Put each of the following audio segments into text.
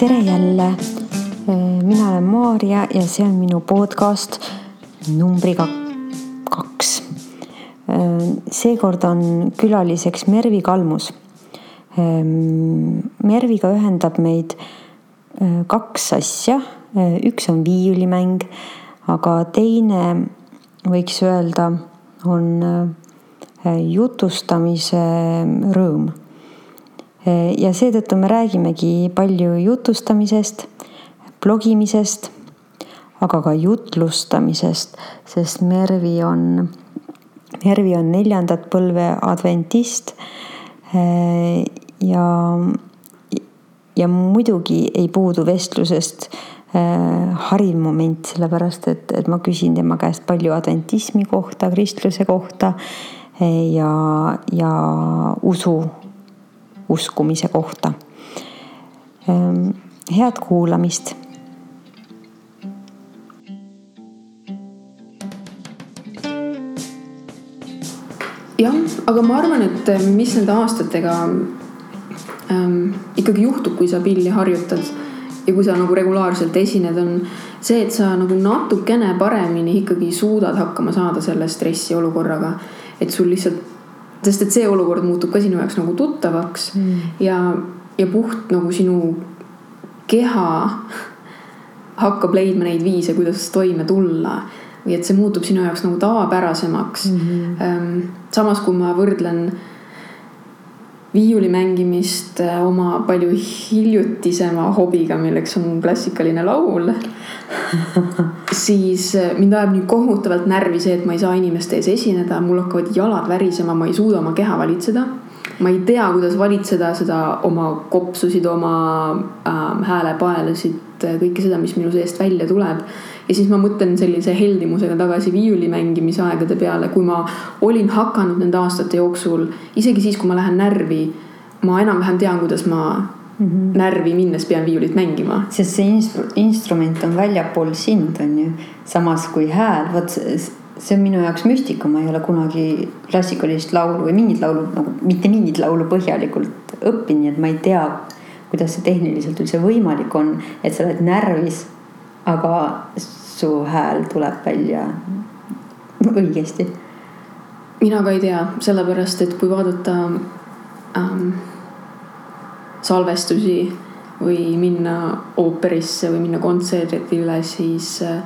tere jälle. mina olen Maarja ja see on minu podcast numbriga kaks. seekord on külaliseks Mervi Kalmus. Merviga ühendab meid kaks asja, üks on viiulimäng, aga teine võiks öelda, on jutustamise rõõm ja seetõttu me räägimegi palju jutustamisest, blogimisest, aga ka jutlustamisest, sest Mervi on, Mervi on neljandat põlve adventist. ja, ja muidugi ei puudu vestlusest hariv moment, sellepärast et, et ma küsin tema käest palju adventismi kohta, kristluse kohta ja, ja usu uskumise kohta. Ehm, head kuulamist. jah, aga ma arvan, et eh, mis nende aastatega ähm, ikkagi juhtub, kui sa pilli harjutad ja kui sa nagu regulaarselt esined, on see, et sa nagu natukene paremini ikkagi suudad hakkama saada selle stressiolukorraga. et sul lihtsalt sest et see olukord muutub ka sinu jaoks nagu tuttavaks mm. ja, ja puht nagu sinu keha hakkab leidma neid viise, kuidas toime tulla või et see muutub sinu jaoks nagu tavapärasemaks mm. -hmm. samas, kui ma võrdlen viiuli mängimist äh, oma palju hiljutisema hobiga, milleks on klassikaline laul siis äh, mind ajab nii kohutavalt närvi see, et ma ei saa inimeste ees esineda, mul hakkavad jalad värisema, ma ei suuda oma keha valitseda. Ma ei tea, kuidas valitseda seda oma kopsusid, oma äh, häälepaelasid, kõike seda, mis minu seest välja tuleb. ja siis ma mõtlen sellise heldimusega tagasi viiuli mängimise aegade peale, kui ma olin hakanud nende aastate jooksul, isegi siis, kui ma lähen närvi, ma enam-vähem tean, kuidas ma mm -hmm. närvi minnes pean viiulit mängima. sest see instru instrument on väljapool sind, on ju. samas kui hääl, vot see on minu jaoks müstika, ma ei ole kunagi klassikalist laulu või mingit laulu nagu mitte mingit laulu põhjalikult õppinud, nii et ma ei tea, kuidas see tehniliselt üldse võimalik on, et sa oled närvis, aga su hääl tuleb välja õigesti. mina ka ei tea, sellepärast et kui vaadata ähm, salvestusi või minna ooperisse või minna kontserdile, siis äh,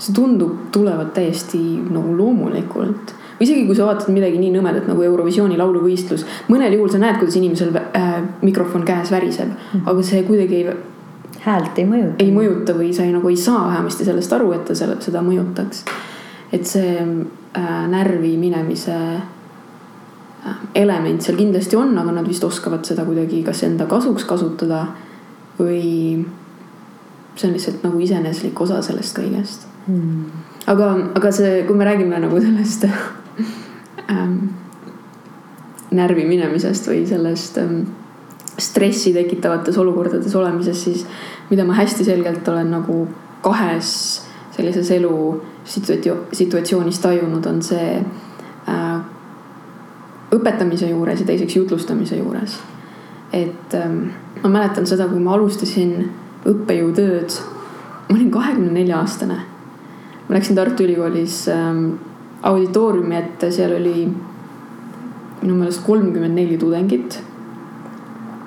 see tundub tulevat täiesti nagu loomulikult. või isegi kui sa vaatad midagi nii nõmedat nagu Eurovisiooni lauluvõistlus, mõnel juhul sa näed, kuidas inimesel äh, mikrofon käes väriseb, mhm. aga see kuidagi ei. häält ei mõjuta. ei mõjuta või sa ei, nagu ei saa vähemasti sellest aru, et ta selle, seda mõjutaks. et see äh, närvi minemise element seal kindlasti on, aga nad vist oskavad seda kuidagi kas enda kasuks kasutada või see on lihtsalt nagu iseeneslik osa sellest kõigest hmm.. aga, aga see, kui me räägime nagu sellest ähm, närvi minemisest või sellest ähm, stressi tekitavates olukordades olemisest, siis mida ma hästi selgelt olen nagu kahes sellises elu situatsioonis tajunud, on see äh, õpetamise juures ja teiseks jutlustamise juures. et ähm, ma mäletan seda, kui ma alustasin õppejõutööd, ma olin kahekümne nelja aastane. Ma läksin Tartu Ülikoolis ähm, auditooriumi ette, seal oli minu meelest kolmkümmend neli tudengit.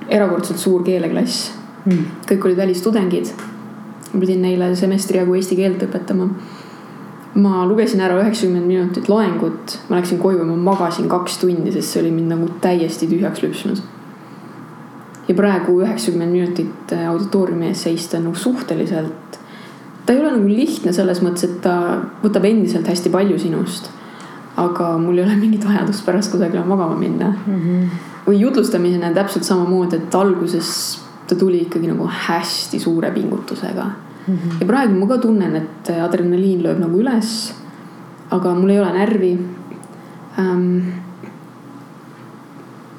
erakordselt suur keeleklass mm., kõik olid välistudengid. ma pidin neile semestri jagu eesti keelt õpetama ma lugesin ära üheksakümmend minutit loengut, ma läksin koju ja ma magasin kaks tundi, sest see oli mind nagu täiesti tühjaks lüpsnud. ja praegu üheksakümmend minutit äh, auditooriumi ees seista nagu suhteliselt, ta ei ole nagu lihtne selles mõttes, et ta võtab endiselt hästi palju sinust. aga mul ei ole mingit vajadust pärast kusagile magama minna mm. -hmm. või jutlustamine on täpselt samamoodi, et alguses ta tuli ikkagi nagu hästi suure pingutusega mm. -hmm. ja praegu ma ka tunnen, et adrenaliin lööb nagu üles. aga mul ei ole närvi ähm,.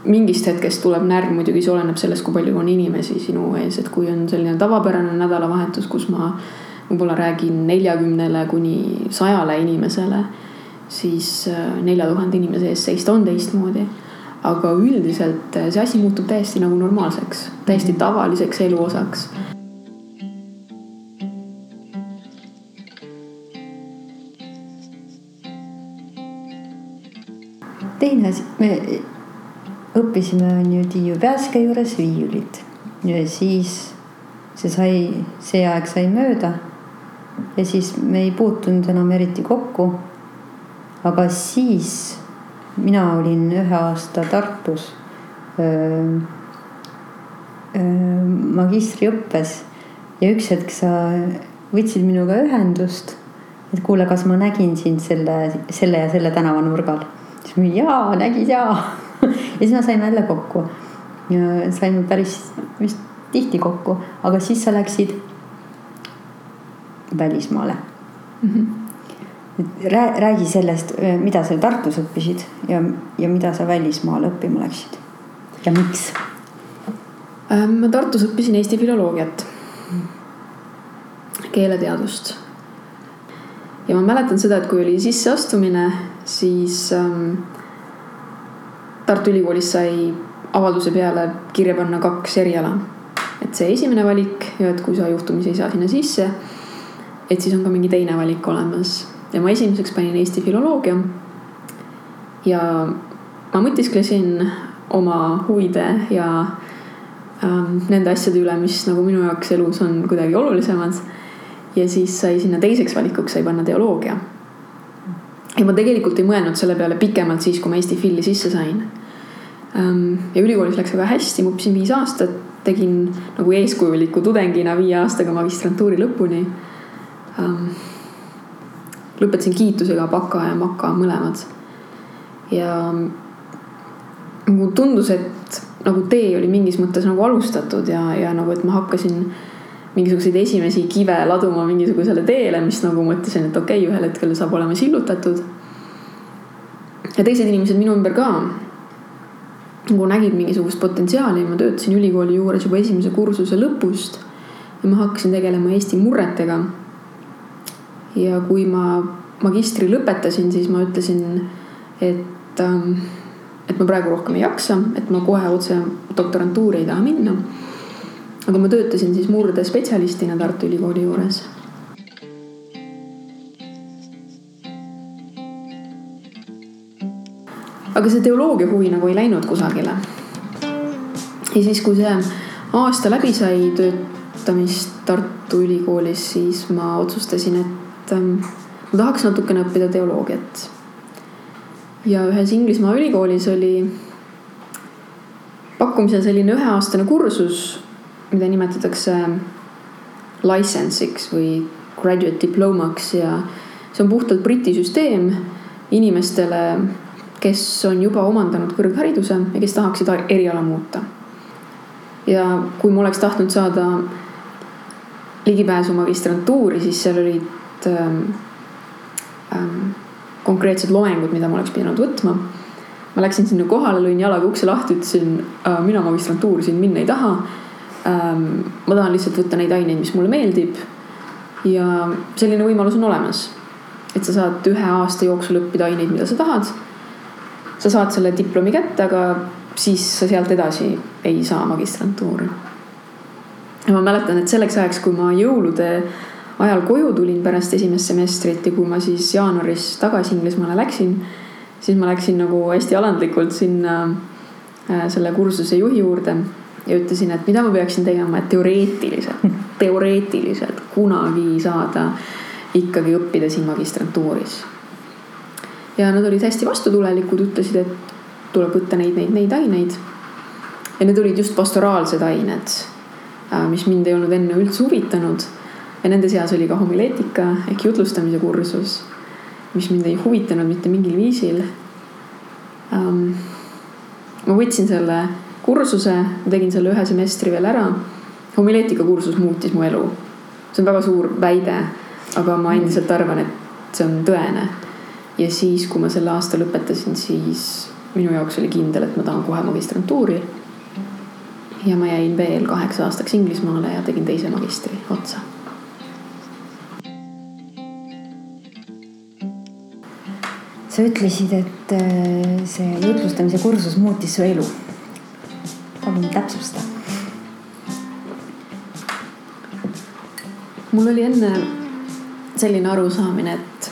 mingist hetkest tuleb närv, muidugi see oleneb sellest, kui palju on inimesi sinu ees, et kui on selline tavapärane nädalavahetus, kus ma võib-olla räägin neljakümnele kuni sajale inimesele, siis äh, nelja tuhande inimese ees seista on teistmoodi. aga üldiselt see asi muutub täiesti nagu normaalseks, täiesti tavaliseks elu osaks teine asi, me õppisime on ju Tiiu Pääske juures viiulit ja siis see sai, see aeg sai mööda. Ja siis me ei puutunud enam eriti kokku. aga siis mina olin ühe aasta Tartus öö, öö, magistriõppes ja üks hetk sa võtsid minuga ühendust, et kuule, kas ma nägin sind selle, selle ja selle tänavanurgal. siis ma jaa, nägid jaa ja siis me saime jälle kokku. saime päris vist tihti kokku, aga siis sa läksid välismaale mm. -hmm. räägi sellest, mida sa Tartus õppisid ja, ja mida sa välismaale õppima läksid ja miks? Ähm, ma Tartus õppisin Eesti filoloogiat, keeleteadust. ja ma mäletan seda, et kui oli sisseastumine, siis ähm, Tartu Ülikoolis sai avalduse peale kirja panna kaks eriala. et see esimene valik ja et kui sa juhtumisi ei saa sinna sisse, et siis on ka mingi teine valik olemas ja ma esimeseks panin Eesti filoloogia. ja ma mõtisklesin oma huvide ja ähm, nende asjade üle, mis nagu minu jaoks elus on kuidagi olulisemad. ja siis sai sinna teiseks valikuks sai panna teoloogia ja ma tegelikult ei mõelnud selle peale pikemalt siis, kui ma Eesti Filli sisse sain. Ähm, ja ülikoolis läks väga hästi, ma õppisin viis aastat, tegin nagu eeskujuliku tudengina viie aastaga magistrantuuri lõpuni. Ähm, lõpetasin kiitusega baka ja maka mõlemad. ja nagu tundus, et nagu tee oli mingis mõttes nagu alustatud ja, ja nagu, et ma hakkasin mingisuguseid esimesi kive laduma mingisugusele teele, mis nagu mõtlesin, et okei okay,, ühel hetkel saab olema sillutatud. ja teised inimesed minu ümber ka nagu nägid mingisugust potentsiaali, ma töötasin ülikooli juures juba esimese kursuse lõpust. ja ma hakkasin tegelema Eesti murretega. Ja kui ma magistri lõpetasin, siis ma ütlesin, et, ähm, et ma praegu rohkem ei jaksa, et ma kohe otse doktorantuuri ei taha minna aga ma töötasin siis murdespetsialistina Tartu Ülikooli juures. aga see teoloogia huvi nagu ei läinud kusagile. ja siis, kui see aasta läbi sai töötamist Tartu Ülikoolis, siis ma otsustasin, et ähm, ma tahaks natukene õppida teoloogiat. ja ühes Inglismaa ülikoolis oli pakkumisel selline üheaastane kursus mida nimetatakse license'iks või graduate diplomaks ja see on puhtalt Briti süsteem inimestele, kes on juba omandanud kõrghariduse ja kes tahaksid eriala muuta. ja kui ma oleks tahtnud saada ligipääsu magistrantuuri, siis seal olid ähm, ähm, konkreetsed loengud, mida ma oleks pidanud võtma. ma läksin sinna kohale, lõin jalaga ukse lahti, ütlesin äh,, mina magistrantuuri siin minna ei taha ähm,. ma tahan lihtsalt võtta neid aineid, mis mulle meeldib. ja selline võimalus on olemas. et sa saad ühe aasta jooksul õppida aineid, mida sa tahad. sa saad selle diplomi kätte, aga siis sa sealt edasi ei saa magistrantuuri. ja ma mäletan, et selleks ajaks, kui ma jõulude ajal koju tulin pärast esimest semestrit ja kui ma siis jaanuaris tagasi Inglismaale läksin, siis ma läksin nagu hästi alandlikult sinna äh, selle kursuse juhi juurde ja ütlesin, et mida ma peaksin tegema, et teoreetiliselt, teoreetiliselt kunagi saada ikkagi õppida siin magistrantuuris. ja nad olid hästi vastutulelikud, ütlesid, et tuleb võtta neid, neid, neid aineid. ja need olid just pastoraalsed ained, äh, mis mind ei olnud enne üldse huvitanud. Ja nende seas oli ka homileetika ehk jutlustamise kursus, mis mind ei huvitanud mitte mingil viisil um,. ma võtsin selle kursuse, tegin selle ühe semestri veel ära. homileetika kursus muutis mu elu. see on väga suur väide, aga ma endiselt arvan, et see on tõene. ja siis, kui ma selle aasta lõpetasin, siis minu jaoks oli kindel, et ma tahan kohe magistrantuuri. ja ma jäin veel kaheks aastaks Inglismaale ja tegin teise magistri otsa sa ütlesid, et äh, see jutlustamise kursus muutis su elu. palun täpsusta. mul oli enne selline arusaamine, et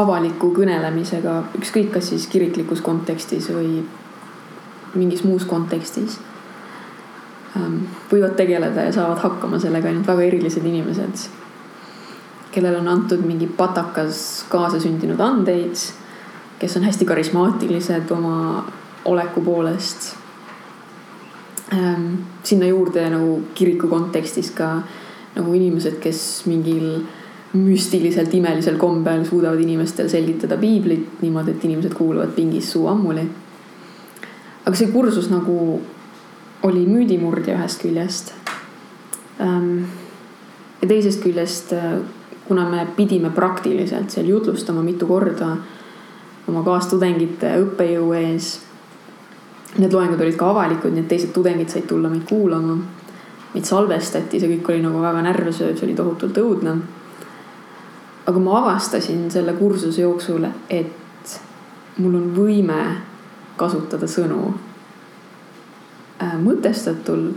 avaliku kõnelemisega, ükskõik kas siis kiriklikus kontekstis või mingis muus kontekstis, ähm, võivad tegeleda ja saavad hakkama sellega ainult väga erilised inimesed kellele on antud mingi patakas kaasasündinud andeid, kes on hästi karismaatilised oma oleku poolest. Ähm, sinna juurde nagu kiriku kontekstis ka nagu inimesed, kes mingil müstiliselt imelisel kombel suudavad inimestel selgitada piiblit niimoodi, et inimesed kuulavad pingis suu ammuli. aga see kursus nagu oli müüdimurdja ühest küljest. Ähm, ja teisest küljest kuna me pidime praktiliselt seal jutlustama mitu korda oma kaastudengite õppejõu ees. Need loengud olid ka avalikud, nii et teised tudengid said tulla meid kuulama. meid salvestati, see kõik oli nagu väga närvesööv, see oli tohutult õudne. aga ma avastasin selle kursuse jooksul, et mul on võime kasutada sõnu äh, mõtestatul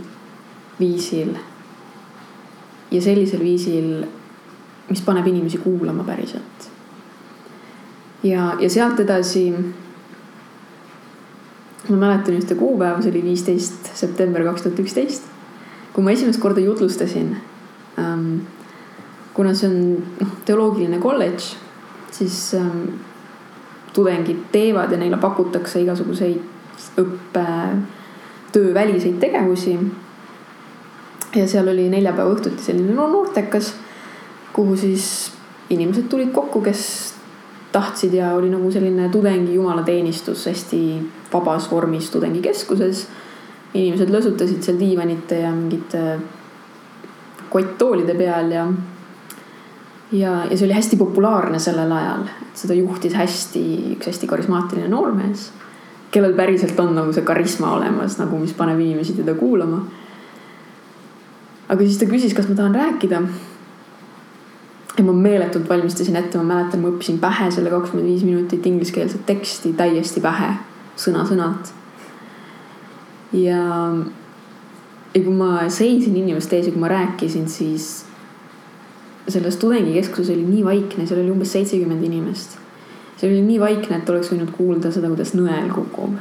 viisil ja sellisel viisil mis paneb inimesi kuulama päriselt. ja, ja sealt edasi. ma mäletan ühte kuupäeva, see oli viisteist september kaks tuhat üksteist, kui ma esimest korda jutlustasin ähm,. kuna see on noh, teoloogiline kolledž, siis ähm, tudengid teevad ja neile pakutakse igasuguseid õppe, tööväliseid tegevusi. ja seal oli neljapäeva õhtuti selline no noortekas kuhu siis inimesed tulid kokku, kes tahtsid ja oli nagu selline tudengi jumalateenistus hästi vabas vormis tudengikeskuses. inimesed lõsutasid seal diivanite ja mingite kotttoolide peal ja, ja, ja see oli hästi populaarne sellel ajal. seda juhtis hästi üks hästi karismaatiline noormees, kellel päriselt on nagu see karisma olemas nagu, mis paneb inimesi teda kuulama. aga siis ta küsis, kas ma tahan rääkida ma meeletult valmistasin ette, ma mäletan, ma õppisin pähe selle kakskümmend viis minutit ingliskeelset teksti täiesti pähe, sõna-sõnalt. ja, ja kui ma seisin inimeste ees ja kui ma rääkisin, siis selles tudengikeskuses oli nii vaikne, seal oli umbes seitsekümmend inimest. see oli nii vaikne, et oleks võinud kuulda seda, kuidas nõel kukub.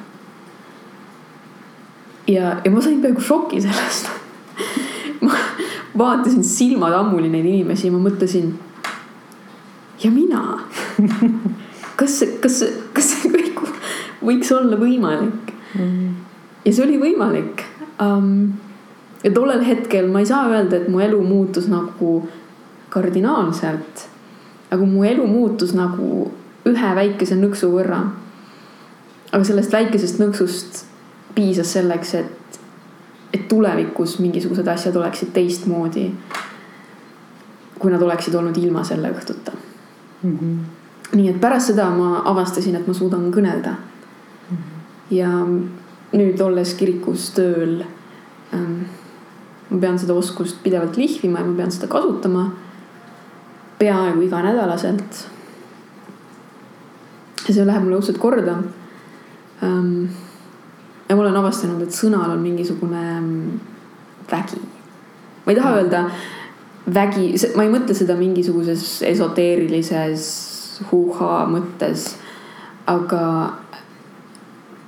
ja, ja ma sain peaaegu šoki sellest ma vaatasin silmad ammuli neid inimesi ja ma mõtlesin kas, kas, kas see kõik võiks olla võimalik mm.? ja see oli võimalik um,. ja tollel hetkel ma ei saa öelda, et mu elu muutus nagu kardinaalselt. aga mu elu muutus nagu ühe väikese nõksu võrra. aga sellest väikesest nõksust piisas selleks, et, et tulevikus mingisugused asjad oleksid teistmoodi. kui nad oleksid olnud ilma selle õhtuta mm. -hmm. Nii et pärast seda ma avastasin, et ma suudan kõnelda ja nüüd olles kirikus tööl ähm,. ma pean seda oskust pidevalt lihvima ja ma pean seda kasutama peaaegu iganädalaselt. ja see läheb mulle õudselt korda ähm,. ja ma olen avastanud, et sõnal on mingisugune ähm, vägi. ma ei taha öelda vägi, ma ei mõtle seda mingisuguses esoteerilises huuhaa mõttes. aga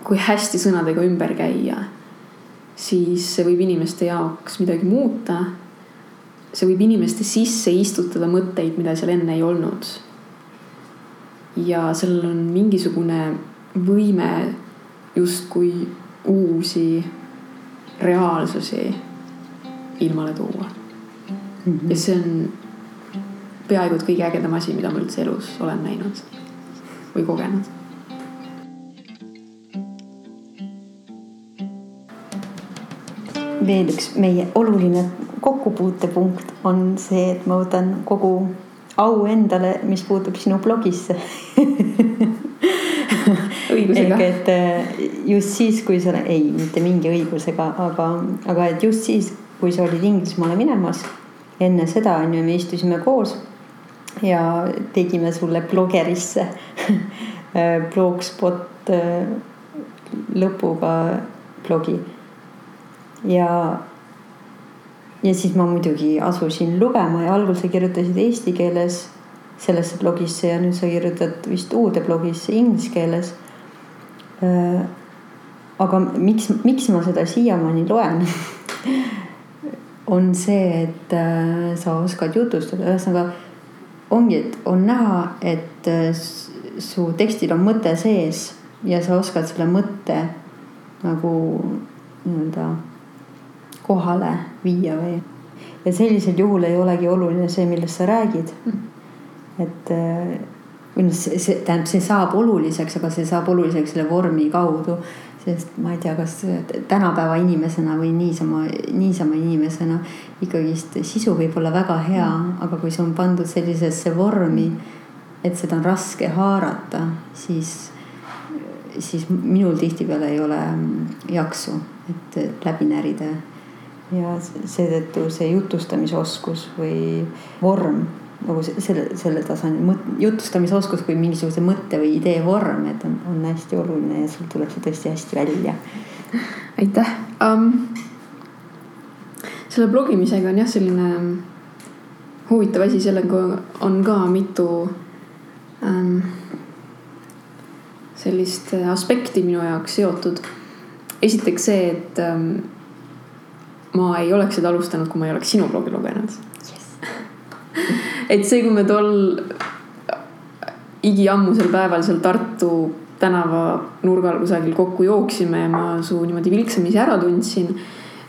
kui hästi sõnadega ümber käia, siis see võib inimeste jaoks midagi muuta. see võib inimeste sisse istutada mõtteid, mida seal enne ei olnud. ja sellel on mingisugune võime justkui uusi reaalsusi ilmale tuua mm. -hmm. ja see on peaaegu et kõige ägedam asi, mida ma üldse elus olen näinud või kogenud. veel üks meie oluline kokkupuutepunkt on see, et ma võtan kogu au endale, mis puutub sinu blogisse õigusega. ehk et eh, just siis, kui sa, ei, mitte mingi õigusega, aga, aga et just siis, kui sa olid Inglismaale minemas enne seda on ju, me istusime koos ja tegime sulle blogerisse blogspot äh, lõpuga blogi. ja, ja siis ma muidugi asusin lugema ja algul sa kirjutasid eesti keeles sellesse blogisse ja nüüd sa kirjutad vist uude blogisse inglise keeles. Äh, aga miks, miks ma seda siiamaani loen on see, et äh, sa oskad jutustada, ühesõnaga ongi, et on näha, et äh, su tekstil on mõte sees ja sa oskad selle mõtte nagu nii-öelda kohale viia või. ja sellisel juhul ei olegi oluline see, millest sa räägid. et äh, või noh, see, see tähendab, see saab oluliseks, aga see saab oluliseks selle vormi kaudu sest ma ei tea, kas tänapäeva inimesena või niisama, niisama inimesena ikkagist sisu võib olla väga hea, aga kui see on pandud sellisesse vormi, et seda on raske haarata, siis, siis minul tihtipeale ei ole jaksu, et läbi närida. ja seetõttu see jutustamisoskus või vorm nagu selle, selle tasandi jutustamisoskus kui mingisuguse mõtte või idee vorm, et on, on hästi oluline ja sul tuleb see tõesti hästi välja. aitäh um,. selle blogimisega on jah, selline huvitav asi, sellega on ka mitu um, sellist aspekti minu jaoks seotud. esiteks see, et um, ma ei oleks seda alustanud, kui ma ei oleks sinu blogi lugenud et see, kui me tol igiammusel päeval seal Tartu tänava nurgal kusagil kokku jooksime ja ma su niimoodi vilksamisi ära tundsin,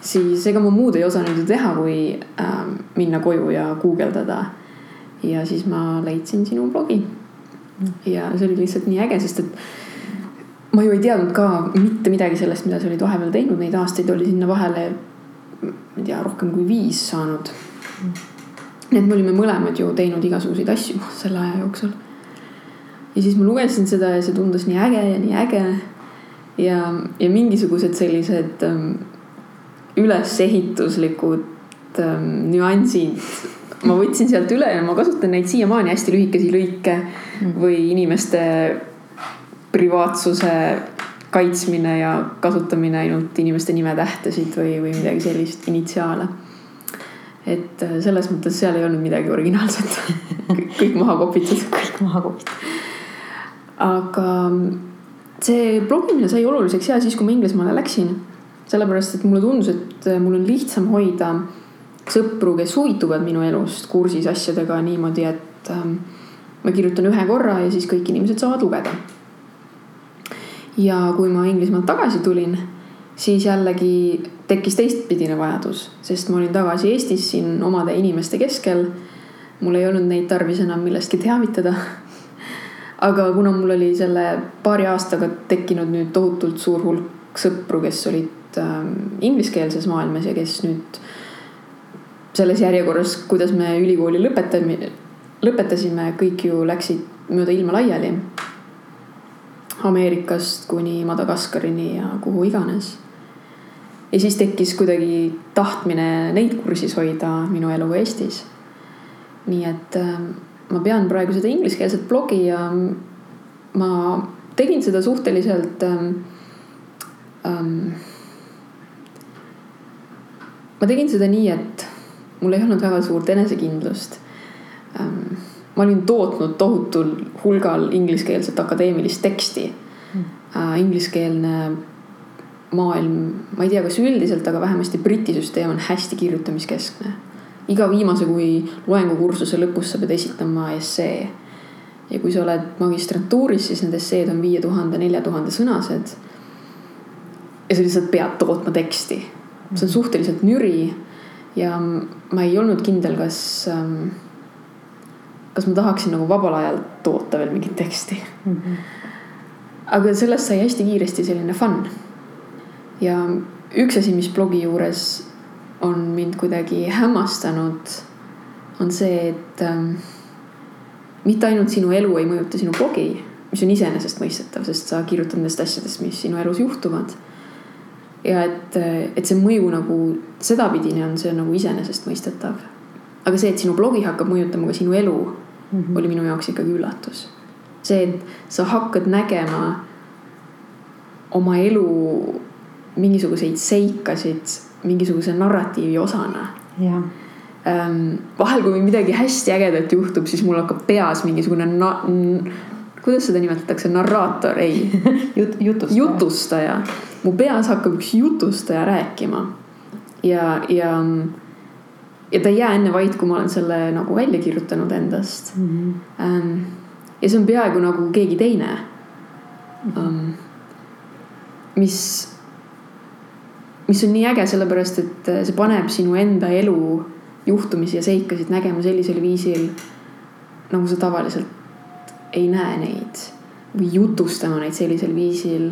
siis ega ma muud ei osanud ju teha, kui äh, minna koju ja guugeldada. ja siis ma leidsin sinu blogi. ja see oli lihtsalt nii äge, sest et ma ju ei teadnud ka mitte midagi sellest, mida sa olid vahepeal teinud, neid aastaid oli sinna vahele, ma ei tea, rohkem kui viis saanud nii et me olime mõlemad ju teinud igasuguseid asju selle aja jooksul. ja siis ma lugesin seda ja see tundus nii äge ja nii äge. ja, ja mingisugused sellised ähm, ülesehituslikud ähm, nüansid ma võtsin sealt üle ja ma kasutan neid siiamaani hästi lühikesi lõike mm. või inimeste privaatsuse kaitsmine ja kasutamine ainult inimeste nimetähtesid või, või midagi sellist, initsiaale et äh, selles mõttes seal ei olnud midagi originaalset kõik maha kopitud. kõik maha kopitud. aga see blogimine sai oluliseks ja siis, kui ma Inglismaale läksin. sellepärast, et mulle tundus, et äh, mul on lihtsam hoida sõpru, kes huvituvad minu elust kursis asjadega niimoodi, et ähm, ma kirjutan ühe korra ja siis kõik inimesed saavad lugeda. ja kui ma Inglismaalt tagasi tulin, siis jällegi tekkis teistpidine vajadus, sest ma olin tagasi Eestis siin omade inimeste keskel. mul ei olnud neid tarvis enam millestki teavitada. aga kuna mul oli selle paari aastaga tekkinud nüüd tohutult suur hulk sõpru, kes olid ähm, ingliskeelses maailmas ja kes nüüd selles järjekorras, kuidas me ülikooli lõpetame, lõpetasime, kõik ju läksid mööda ilma laiali. Ameerikast kuni Madagaskarini ja kuhu iganes ja siis tekkis kuidagi tahtmine neid kursis hoida minu eluga Eestis. nii et äh, ma pean praegu seda ingliskeelset blogi ja ma tegin seda suhteliselt ähm,. Ähm, ma tegin seda nii, et mul ei olnud väga suurt enesekindlust ähm,. ma olin tootnud tohutul hulgal ingliskeelset akadeemilist teksti mm.. Äh, ingliskeelne maailm, ma ei tea, kas üldiselt, aga vähemasti Briti süsteem on hästi kirjutamiskeskne. iga viimase kui loengukursuse lõpus sa pead esitama essee. ja kui sa oled magistrantuuris, siis need esseed on viie tuhande, nelja tuhande sõnased. ja sa lihtsalt pead tootma teksti. see on suhteliselt nüri ja ma ei olnud kindel, kas ähm, kas ma tahaksin nagu vabal ajal toota veel mingit teksti mm. -hmm. aga sellest sai hästi kiiresti selline fun ja üks asi, mis blogi juures on mind kuidagi hämmastanud, on see, et ähm, mitte ainult sinu elu ei mõjuta sinu blogi, mis on iseenesestmõistetav, sest sa kirjutad nendest asjadest, mis sinu elus juhtuvad. ja et, et see mõju nagu sedapidine on see nagu iseenesestmõistetav. aga see, et sinu blogi hakkab mõjutama ka sinu elu, mm -hmm. oli minu jaoks ikkagi üllatus. see, et sa hakkad nägema oma elu mingisuguseid seikasid mingisuguse narratiivi osana. jah vahel, kui midagi hästi ägedat juhtub, siis mul hakkab peas mingisugune na-, kuidas seda nimetatakse, narraator, ei Jut, jutustaja. jutustaja. mu peas hakkab üks jutustaja rääkima. ja, ja, ja ta ei jää enne vait, kui ma olen selle nagu välja kirjutanud endast mm. -hmm. ja see on peaaegu nagu keegi teine. mis, mis on nii äge, sellepärast et see paneb sinu enda elu juhtumisi ja seikasid nägema sellisel viisil, nagu sa tavaliselt ei näe neid või jutustama neid sellisel viisil,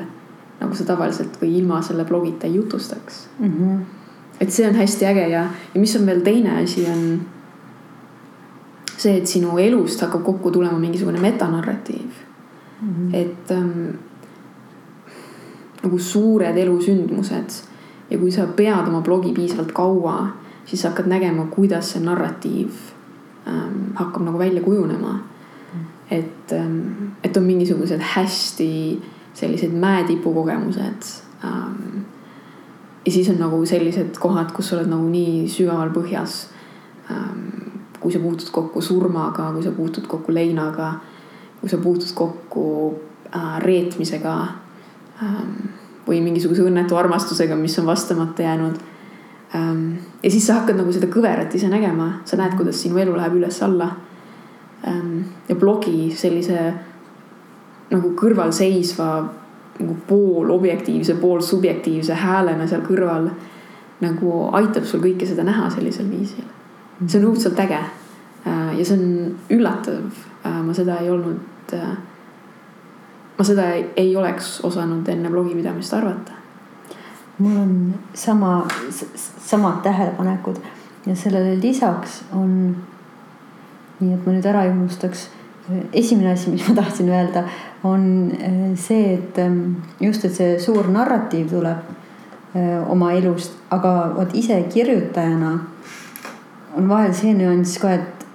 nagu sa tavaliselt või ilma selle blogita ei jutustaks mm. -hmm. et see on hästi äge ja, ja mis on veel teine asi, on see, et sinu elust hakkab kokku tulema mingisugune metanarratiiv mm. -hmm. et ähm, nagu suured elusündmused ja kui sa pead oma blogi piisavalt kaua, siis sa hakkad nägema, kuidas see narratiiv ähm, hakkab nagu välja kujunema et, ähm, et on mingisugused hästi sellised mäetipu kogemused. Ähm, ja siis on nagu sellised kohad, kus sa oled nagu nii sügaval põhjas. Ähm, kui sa puutud kokku surmaga, kui sa puutud kokku leinaga, kui sa puutud kokku äh, reetmisega või mingisuguse õnnetu armastusega, mis on vastamata jäänud. ja siis sa hakkad nagu seda kõverat ise nägema, sa näed, kuidas sinu elu läheb üles-alla ja blogi sellise nagu kõrvalseisva nagu pool objektiivse, pool subjektiivse häälena seal kõrval nagu aitab sul kõike seda näha sellisel viisil. see on õudselt äge. Äh, ja see on üllatav, äh, ma seda ei olnud, äh, ma seda ei, ei oleks osanud enne blogipidamist arvata. mul on sama, samad tähelepanekud ja sellele lisaks on nii et ma nüüd ära ei unustaks. esimene asi, mis ma tahtsin öelda, on äh, see, et ähm, just, et see suur narratiiv tuleb äh, oma elust, aga vot ise kirjutajana on vahel see nüanss ka, et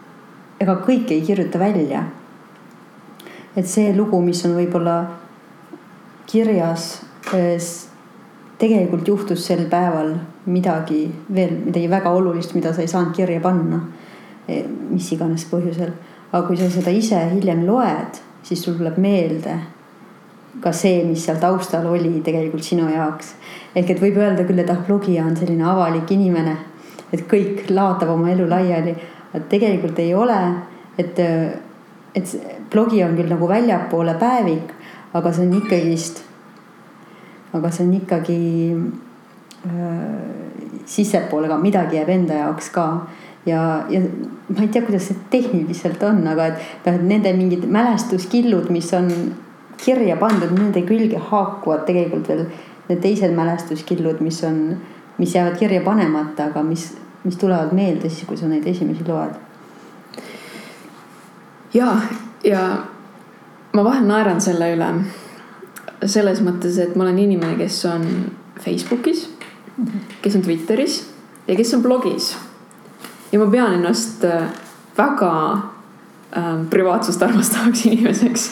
ega kõike ei kirjuta välja. Et see lugu, mis on võib-olla kirjas, tegelikult juhtus sel päeval midagi veel, midagi väga olulist, mida sa ei saanud kirja panna Eh, mis iganes põhjusel. aga kui sa seda ise hiljem loed, siis sul tuleb meelde ka see, mis seal taustal oli tegelikult sinu jaoks. ehk et võib öelda küll, et ah, blogija on selline avalik inimene, et kõik laotab oma elu laiali, aga tegelikult ei ole, et, et blogi on küll nagu väljapoole päevik, aga see on ikkagist, aga see on ikkagi äh, sissepoole ka, midagi jääb enda jaoks ka ja, ja ma ei tea, kuidas see tehniliselt on, aga et noh, et nende mingid mälestuskillud, mis on kirja pandud, nende külge haakuvad tegelikult veel need teised mälestuskillud, mis on, mis jäävad kirja panemata, aga mis, mis tulevad meelde siis, kui sa neid esimesi loed. Ja, ja ma vahel naeran selle üle selles mõttes, et ma olen inimene, kes on Facebookis, kes on Twitteris ja kes on blogis ja ma pean ennast äh, väga äh, privaatsust armastavaks inimeseks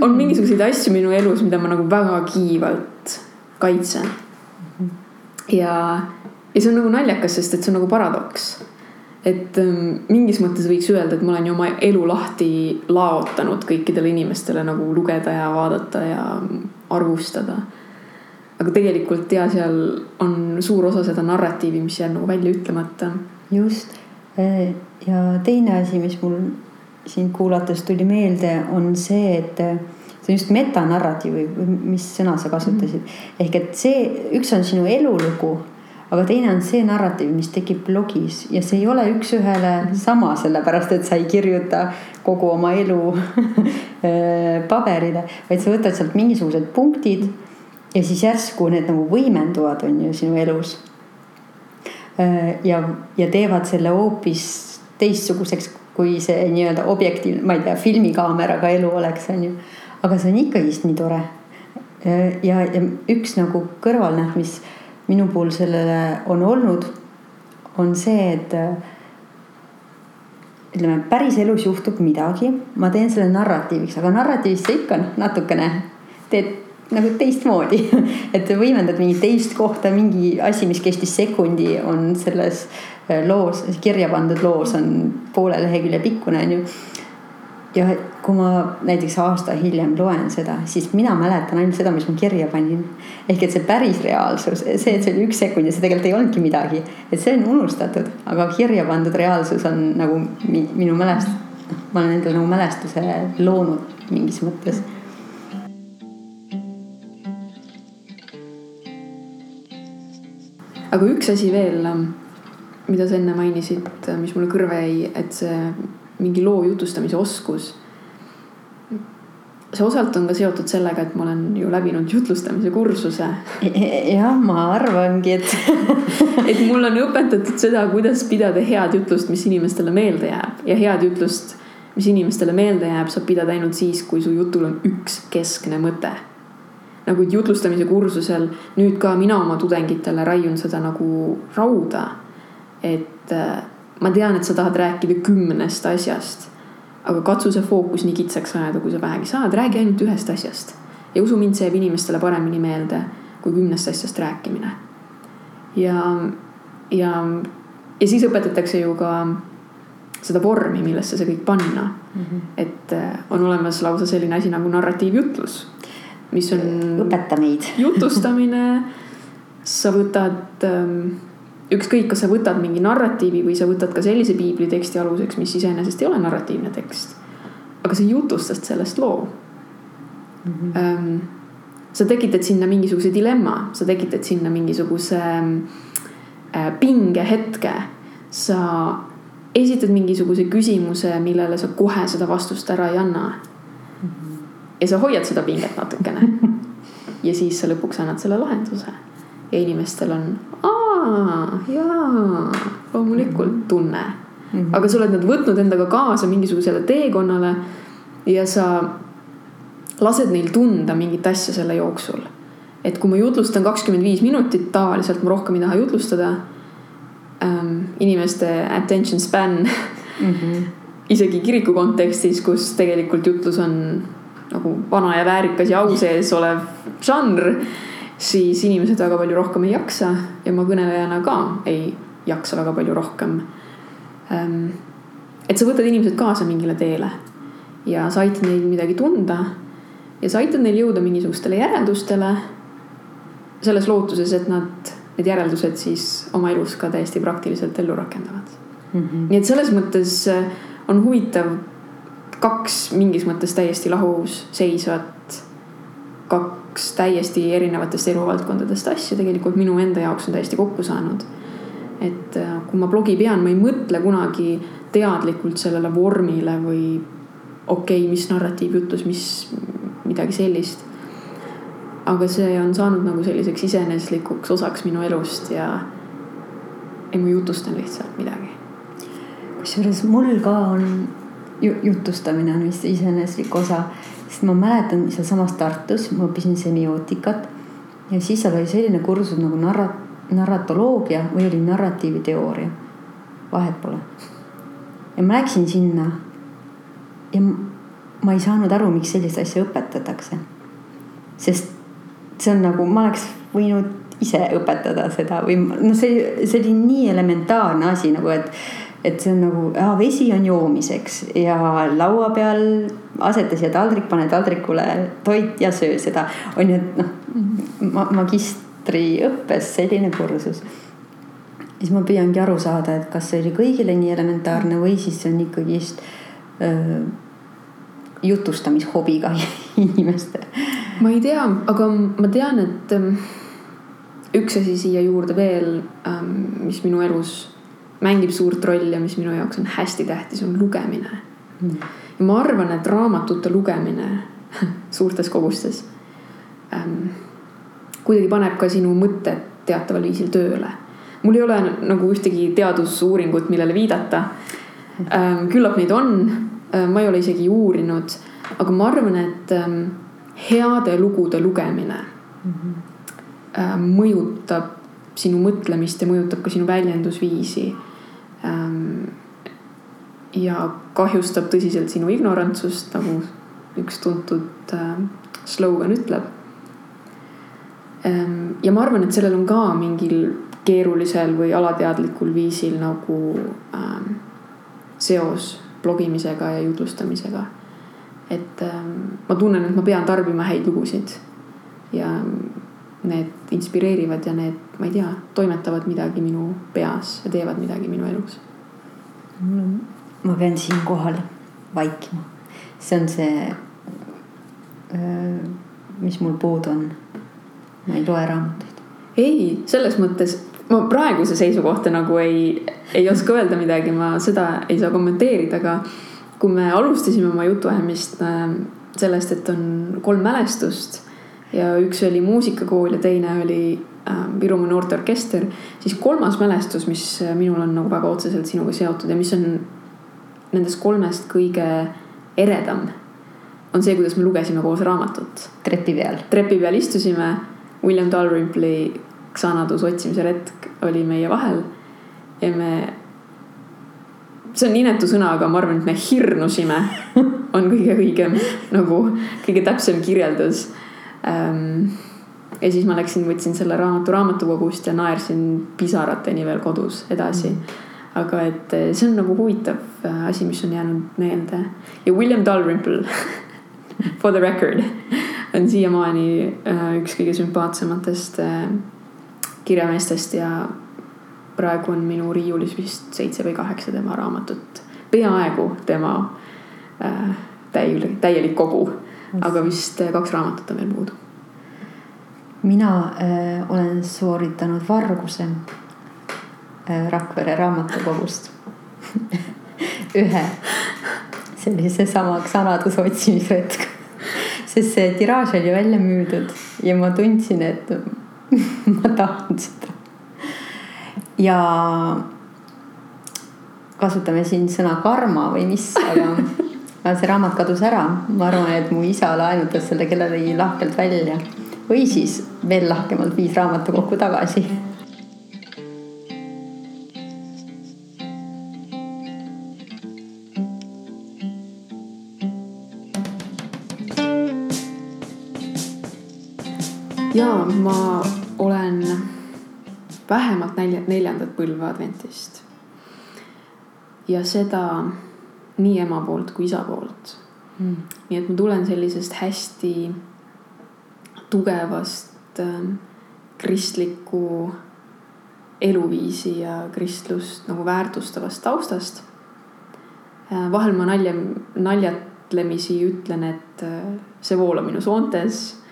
on mingisuguseid asju minu elus, mida ma nagu väga kiivalt kaitsen. ja, ja see on nagu naljakas, sest et see on nagu paradoks. Et ähm, mingis mõttes võiks öelda, et ma olen ju oma elu lahti laotanud kõikidele inimestele nagu lugeda ja vaadata ja arvustada aga tegelikult ja seal on suur osa seda narratiivi, mis jääb nagu välja ütlemata. just ja teine asi, mis mul sind kuulates tuli meelde, on see, et see on just metanarratiiv või mis sõna sa kasutasid mm. -hmm. ehk et see, üks on sinu elulugu, aga teine on see narratiiv, mis tekib blogis ja see ei ole üks-ühele -hmm. sama, sellepärast et sa ei kirjuta kogu oma elu paberile, vaid sa võtad sealt mingisugused punktid ja siis järsku need nagu võimenduvad, on ju sinu elus. Äh, ja, ja teevad selle hoopis teistsuguseks, kui see nii-öelda objektiivne, ma ei tea, filmikaameraga elu oleks, on ju. aga see on ikkagist nii tore. Äh, ja, ja üks nagu kõrvalnäht, mis minu puhul sellele on olnud, on see, et ütleme, päriselus juhtub midagi, ma teen selle narratiiviks, aga narratiivis sa ikka noh, natukene teed nagu teistmoodi. Et võimendad mingit teist kohta, mingi asi, mis kestis sekundi, on selles äh, loos, kirja pandud loos on poole lehekülje pikkune, on ju ja kui ma näiteks aasta hiljem loen seda, siis mina mäletan ainult seda, mis ma kirja panin. ehk et see päris reaalsus, see, et see oli üks sekund ja see tegelikult ei olnudki midagi, et see on unustatud, aga kirja pandud reaalsus on nagu minu mälest-, noh, ma olen endale nagu mälestuse loonud mingis mõttes aga üks asi veel, mida sa enne mainisid, mis mulle kõrva jäi, et see mingi loo jutustamise oskus. see osalt on ka seotud sellega, et ma olen ju läbinud jutlustamise kursuse. jah, ma arvangi, et et mulle on õpetatud seda, kuidas pidada head jutlust, mis inimestele meelde jääb ja head jutlust, mis inimestele meelde jääb, saab pidada ainult siis, kui su jutul on üks keskne mõte nagu jutlustamise kursusel nüüd ka mina oma tudengitele raiun seda nagu rauda. et ma tean, et sa tahad rääkida kümnest asjast. aga katsu see fookus nii kitsaks ajada, kui sa vähegi saad, räägi ainult ühest asjast. ja usu mind, see jääb inimestele paremini meelde kui kümnest asjast rääkimine. ja, ja, ja siis õpetatakse ju ka seda vormi, millesse see kõik panna mm. -hmm. et äh, on olemas lausa selline asi nagu narratiivjutlus, mis on. õpeta meid jutustamine, sa võtad ähm, ükskõik, kas sa võtad mingi narratiivi või sa võtad ka sellise piibliteksti aluseks, mis iseenesest ei ole narratiivne tekst. aga sa jutustad sellest loo mm. -hmm. sa tekitad sinna mingisuguse dilemma, sa tekitad sinna mingisuguse äh, pingehetke. sa esitad mingisuguse küsimuse, millele sa kohe seda vastust ära ei anna mm. -hmm. ja sa hoiad seda pinget natukene ja siis sa lõpuks annad selle lahenduse ja inimestel on, aa, jaa, loomulikult tunne mm. -hmm. aga sa oled nad võtnud endaga kaasa mingisugusele teekonnale ja sa lased neil tunda mingit asja selle jooksul. et kui ma jutlustan kakskümmend viis minutit, tavaliselt ma rohkem ei taha jutlustada ähm,. inimeste attention span mm. -hmm. isegi kiriku kontekstis, kus tegelikult jutlus on nagu vana ja väärikas ja au sees olev žanr siis inimesed väga palju rohkem ei jaksa ja ma kõnelejana ka ei jaksa väga palju rohkem. Ehm, et sa võtad inimesed kaasa mingile teele ja sa aitad neil midagi tunda ja sa aitad neil jõuda mingisugustele järeldustele. selles lootuses, et nad need järeldused siis oma elus ka täiesti praktiliselt ellu rakendavad mm. -hmm. nii et selles mõttes äh, on huvitav kaks mingis mõttes täiesti lahus seisvat, kaks kaks täiesti erinevatest eluvaldkondadest asja tegelikult minu enda jaoks on täiesti kokku saanud. et äh, kui ma blogi pean, ma ei mõtle kunagi teadlikult sellele vormile või okei okay,, mis narratiivjutlus, mis midagi sellist. aga see on saanud nagu selliseks iseeneslikuks osaks minu elust ja, ja ma jutustan lihtsalt midagi. kusjuures mul ka on jutustamine on vist iseeneslik osa sest ma mäletan sealsamas Tartus, ma õppisin semiootikat ja siis seal oli selline kursus nagu narra-, narratoloogia või oli narratiiviteooria. vahet pole. ja ma läksin sinna. ja ma ei saanud aru, miks sellist asja õpetatakse. sest see on nagu, ma oleks võinud ise õpetada seda või noh, see, see oli nii elementaarne asi nagu, et et see on nagu, vesi on joomiseks ja laua peal aseta siia taldrik, pane taldrikule toit ja söö seda. on ju, et noh magistriõppes selline kursus. siis ma püüangi aru saada, et kas see oli kõigile nii elementaarne või siis see on ikkagist öö, jutustamishobiga inimeste. ma ei tea, aga ma tean, et ähm, üks asi siia juurde veel, ähm, mis minu elus mängib suurt rolli ja mis minu jaoks on hästi tähtis, on lugemine mm.. ja ma arvan, et raamatute lugemine suurtes kogustes ähm, kuidagi paneb ka sinu mõtted teataval viisil tööle. mul ei ole nagu ühtegi teadusuuringut, millele viidata ähm,. küllap neid on ähm,, ma ei ole isegi uurinud, aga ma arvan, et ähm, heade lugude lugemine mm -hmm. äh, mõjutab sinu mõtlemist ja mõjutab ka sinu väljendusviisi. Ähm, ja kahjustab tõsiselt sinu ignorantsust, nagu üks tuntud äh, slogan ütleb ähm,. ja ma arvan, et sellel on ka mingil keerulisel või alateadlikul viisil nagu ähm, seos blogimisega ja jutlustamisega. et ähm, ma tunnen, et ma pean tarbima häid lugusid ja need inspireerivad ja need, ma ei tea, toimetavad midagi minu peas ja teevad midagi minu elus ma pean siinkohal vaikima, see on see, mis mul puudu on. ma ei loe raamatuid. ei, selles mõttes ma praeguse seisukohta nagu ei, ei oska öelda midagi, ma seda ei saa kommenteerida, aga kui me alustasime oma jutuajamist sellest, et on kolm mälestust ja üks oli muusikakool ja teine oli Virumaa noorteorkester, siis kolmas mälestus, mis minul on nagu väga otseselt sinuga seotud ja mis on nendest kolmest kõige eredam, on see, kuidas me lugesime koos raamatut. trepi peal. trepi peal istusime, William Dalrymple'i Xanadus otsimise retk oli meie vahel ja me, see on inetu sõna, aga ma arvan, et me hirnusime, on kõige õigem nagu kõige täpsem kirjeldus ähm, ja siis ma läksin, võtsin selle raamatu raamatukogust ja naersin pisarateni veel kodus edasi. Mm. Aga et eh, see on nagu huvitav eh, asi, mis on jäänud meelde. Ja William Dalrymple for the record on siiamaani eh, üks kõige sümpaatsematest kirjameestest ja praegu on minu riiulis vist seitse või kaheksa tema raamatut, peaaegu tema täielik, täielik kogu, aga vist kaks raamatut on veel puudu. mina äh, olen sooritanud varguse Äh, Rakvere raamatukogust ühe sellise sama Xanaduse otsimisretk. sest see tiraaž oli välja müüdud ja ma tundsin, et ma tahan seda. ja kasutame siin sõna karma või mis, aga see raamat kadus ära. ma arvan, et mu isa laenutas selle kellelegi lahkelt välja või siis veel lahkemalt viis raamatukokku tagasi ja ma olen vähemalt nelja, neljandat põlve adventist. ja seda nii ema poolt kui isa poolt mm.. nii et ma tulen sellisest hästi tugevast äh, kristlikku eluviisi ja kristlust nagu väärtustavast taustast äh,. vahel ma nalja, naljatlemisi ütlen, et äh, see voolab minu soontes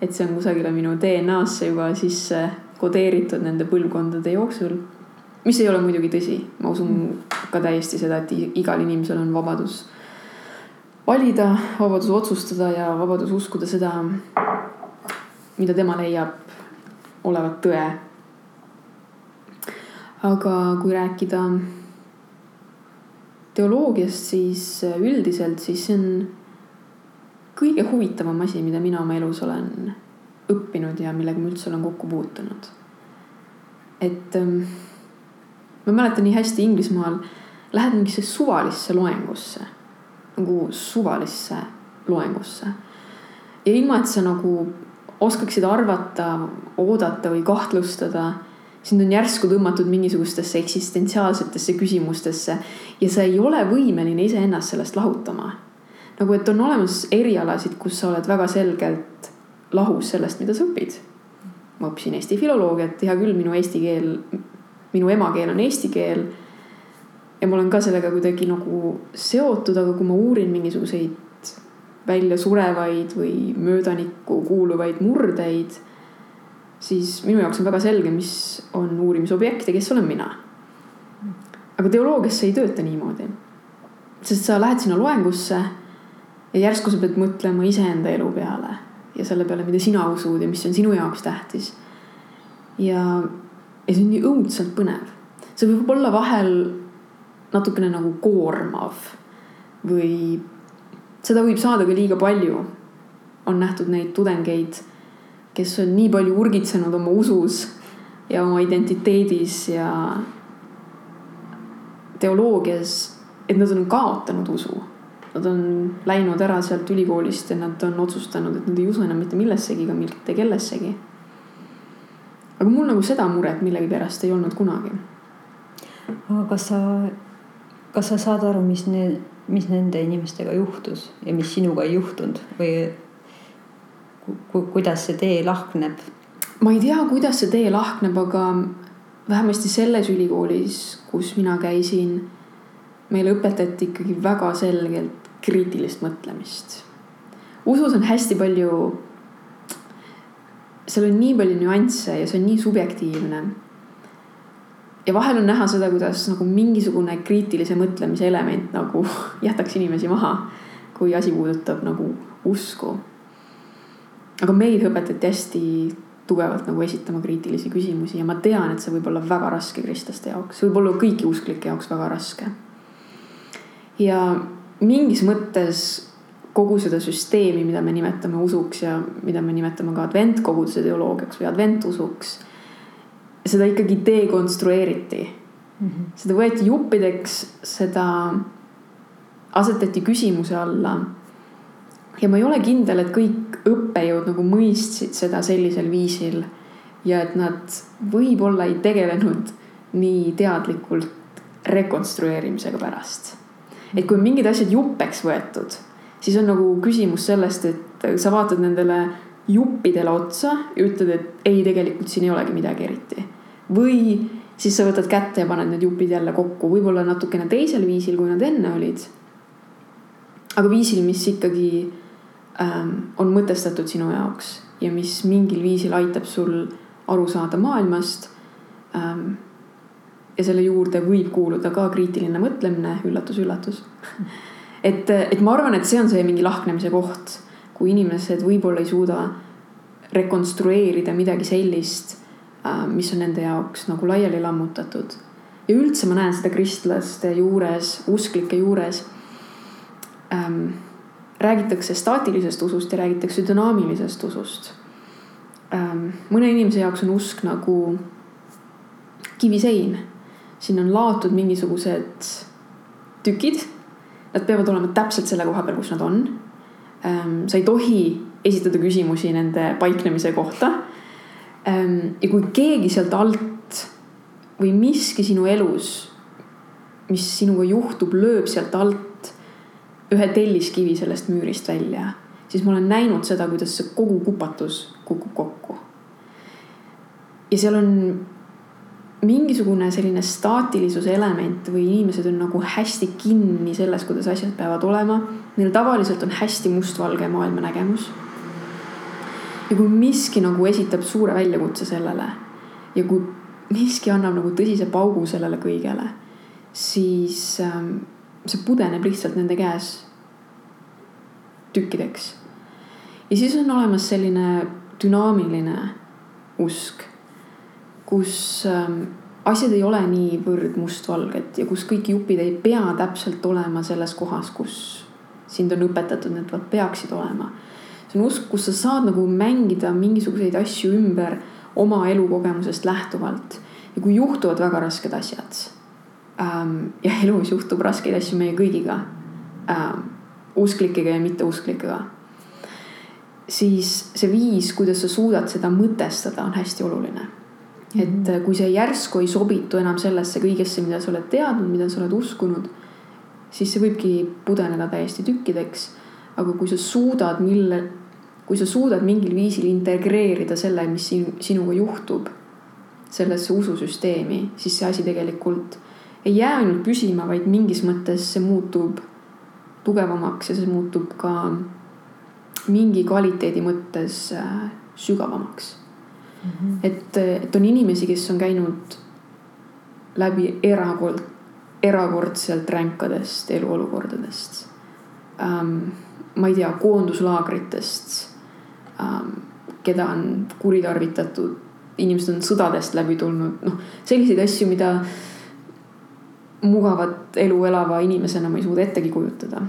et see on kusagile minu DNA-sse juba sisse kodeeritud nende põlvkondade jooksul. Mis ei ole muidugi tõsi, ma usun ka täiesti seda, et igal inimesel on vabadus valida, vabadus otsustada ja vabadus uskuda seda, mida tema leiab olevat tõe. aga kui rääkida teoloogiast, siis üldiselt, siis see on kõige huvitavam asi, mida mina oma elus olen õppinud ja millega ma üldse olen kokku puutunud. et ähm, ma mäletan nii hästi Inglismaal, lähed mingisse suvalisse loengusse, nagu suvalisse loengusse. ja ilma, et sa nagu oskaksid arvata, oodata või kahtlustada, sind on järsku tõmmatud mingisugustesse eksistentsiaalsetesse küsimustesse ja sa ei ole võimeline iseennast sellest lahutama nagu, et on olemas erialasid, kus sa oled väga selgelt lahus sellest, mida sa õpid. ma õppisin Eesti filoloogiat, hea küll, minu eesti keel, minu emakeel on eesti keel. ja ma olen ka sellega kuidagi nagu seotud, aga kui ma uurin mingisuguseid väljasurevaid või möödanikku kuuluvaid murdeid, siis minu jaoks on väga selge, mis on uurimisobjekt ja kes olen mina. aga teoloogias see ei tööta niimoodi. sest sa lähed sinna loengusse ja järsku sa pead mõtlema iseenda elu peale ja selle peale, mida sina usud ja mis on sinu jaoks tähtis. ja, ja see on nii õudselt põnev. see võib olla vahel natukene nagu koormav või seda võib saada ka liiga palju. on nähtud neid tudengeid, kes on nii palju urgitsenud oma usus ja oma identiteedis ja teoloogias et nad on kaotanud usu. Nad on läinud ära sealt ülikoolist ja nad on otsustanud, et nad ei usu enam mitte millessegi ega mitte kellessegi. Aga mul nagu seda muret millegipärast ei olnud kunagi. aga kas sa, kas sa saad aru, mis need, mis nende inimestega juhtus ja mis sinuga ei juhtunud või ku, kuidas see tee lahkneb? ma ei tea, kuidas see tee lahkneb, aga vähemasti selles ülikoolis, kus mina käisin, meile õpetati ikkagi väga selgelt kriitilist mõtlemist. usus on hästi palju, seal on nii palju nüansse ja see on nii subjektiivne. ja vahel on näha seda, kuidas nagu mingisugune kriitilise mõtlemise element nagu jätaks inimesi maha, kui asi puudutab nagu usku. aga meid õpetati hästi tugevalt nagu esitama kriitilisi küsimusi ja ma tean, et see võib olla väga raske kristlaste jaoks, võib olla kõigi usklike jaoks väga raske. ja mingis mõttes kogu seda süsteemi, mida me nimetame usuks ja mida me nimetame ka adventkoguduse teoloogiaks või adventusuks. seda ikkagi dekonstrueeriti mm. -hmm. seda võeti juppideks, seda asetati küsimuse alla ja ma ei ole kindel, et kõik õppejõud nagu mõistsid seda sellisel viisil ja et nad võib-olla ei tegelenud nii teadlikult rekonstrueerimisega pärast. et kui on mingid asjad juppeks võetud, siis on nagu küsimus sellest, et sa vaatad nendele juppidele otsa ja ütled, et ei, tegelikult siin ei olegi midagi eriti. või siis sa võtad kätte ja paned need jupid jälle kokku, võib-olla natukene teisel viisil, kui nad enne olid. aga viisil, mis ikkagi ähm, on mõtestatud sinu jaoks ja mis mingil viisil aitab sul aru saada maailmast ähm,. ja selle juurde võib kuuluda ka kriitiline mõtlemine üllatus,, üllatus-üllatus et, et ma arvan, et see on see mingi lahknemise koht, kui inimesed võib-olla ei suuda rekonstrueerida midagi sellist äh,, mis on nende jaoks nagu laiali lammutatud. ja üldse ma näen seda kristlaste juures, usklike juures ähm, räägitakse staatilisest usust ja räägitakse dünaamilisest usust. Ähm, mõne inimese jaoks on usk nagu kivisein. siin on laotud mingisugused tükid. Nad peavad olema täpselt selle koha peal, kus nad on. Ähm, sa ei tohi esitada küsimusi nende paiknemise kohta. Ähm, ja kui keegi sealt alt või miski sinu elus, mis sinuga juhtub, lööb sealt alt ühe telliskivi sellest müürist välja, siis ma olen näinud seda, kuidas see kogu kupatus kukub kokku. ja seal on mingisugune selline staatilisuse element või inimesed on nagu hästi kinni selles, kuidas asjad peavad olema. Neil tavaliselt on hästi mustvalge maailmanägemus. ja kui miski nagu esitab suure väljakutse sellele ja kui miski annab nagu tõsise paugu sellele kõigele, siis ähm, see pudeneb lihtsalt nende käes tükkideks. ja siis on olemas selline dünaamiline usk, kus ähm, asjad ei ole niivõrd mustvalged ja kus kõik jupid ei pea täpselt olema selles kohas, kus sind on õpetatud, need peaksid olema. see on usk, kus sa saad nagu mängida mingisuguseid asju ümber oma elukogemusest lähtuvalt ja kui juhtuvad väga rasked asjad ähm, ja elus juhtub raskeid asju meie kõigiga ähm,, usklikega ja mitteusklikega. siis see viis, kuidas sa suudad seda mõtestada, on hästi oluline. Et mhm. kui see järsku ei sobitu enam sellesse kõigesse, mida sa oled teadnud, mida sa oled uskunud, siis see võibki pudeneda täiesti tükkideks. aga kui sa suudad, mille, kui sa suudad mingil viisil integreerida selle, mis sinuga juhtub sellesse ususüsteemi, siis see asi tegelikult ei jää ainult püsima, vaid mingis mõttes see muutub tugevamaks ja see muutub ka mingi kvaliteedi mõttes äh, sügavamaks mm. -hmm. et, et on inimesi, kes on käinud läbi erakord, erakordselt ränkadest eluolukordadest ähm,. ma ei tea, koonduslaagritest ähm,, keda on kuritarvitatud, inimesed on sõdadest läbi tulnud, noh selliseid asju, mida mugavat elu elava inimesena ma ei suuda ettegi kujutada.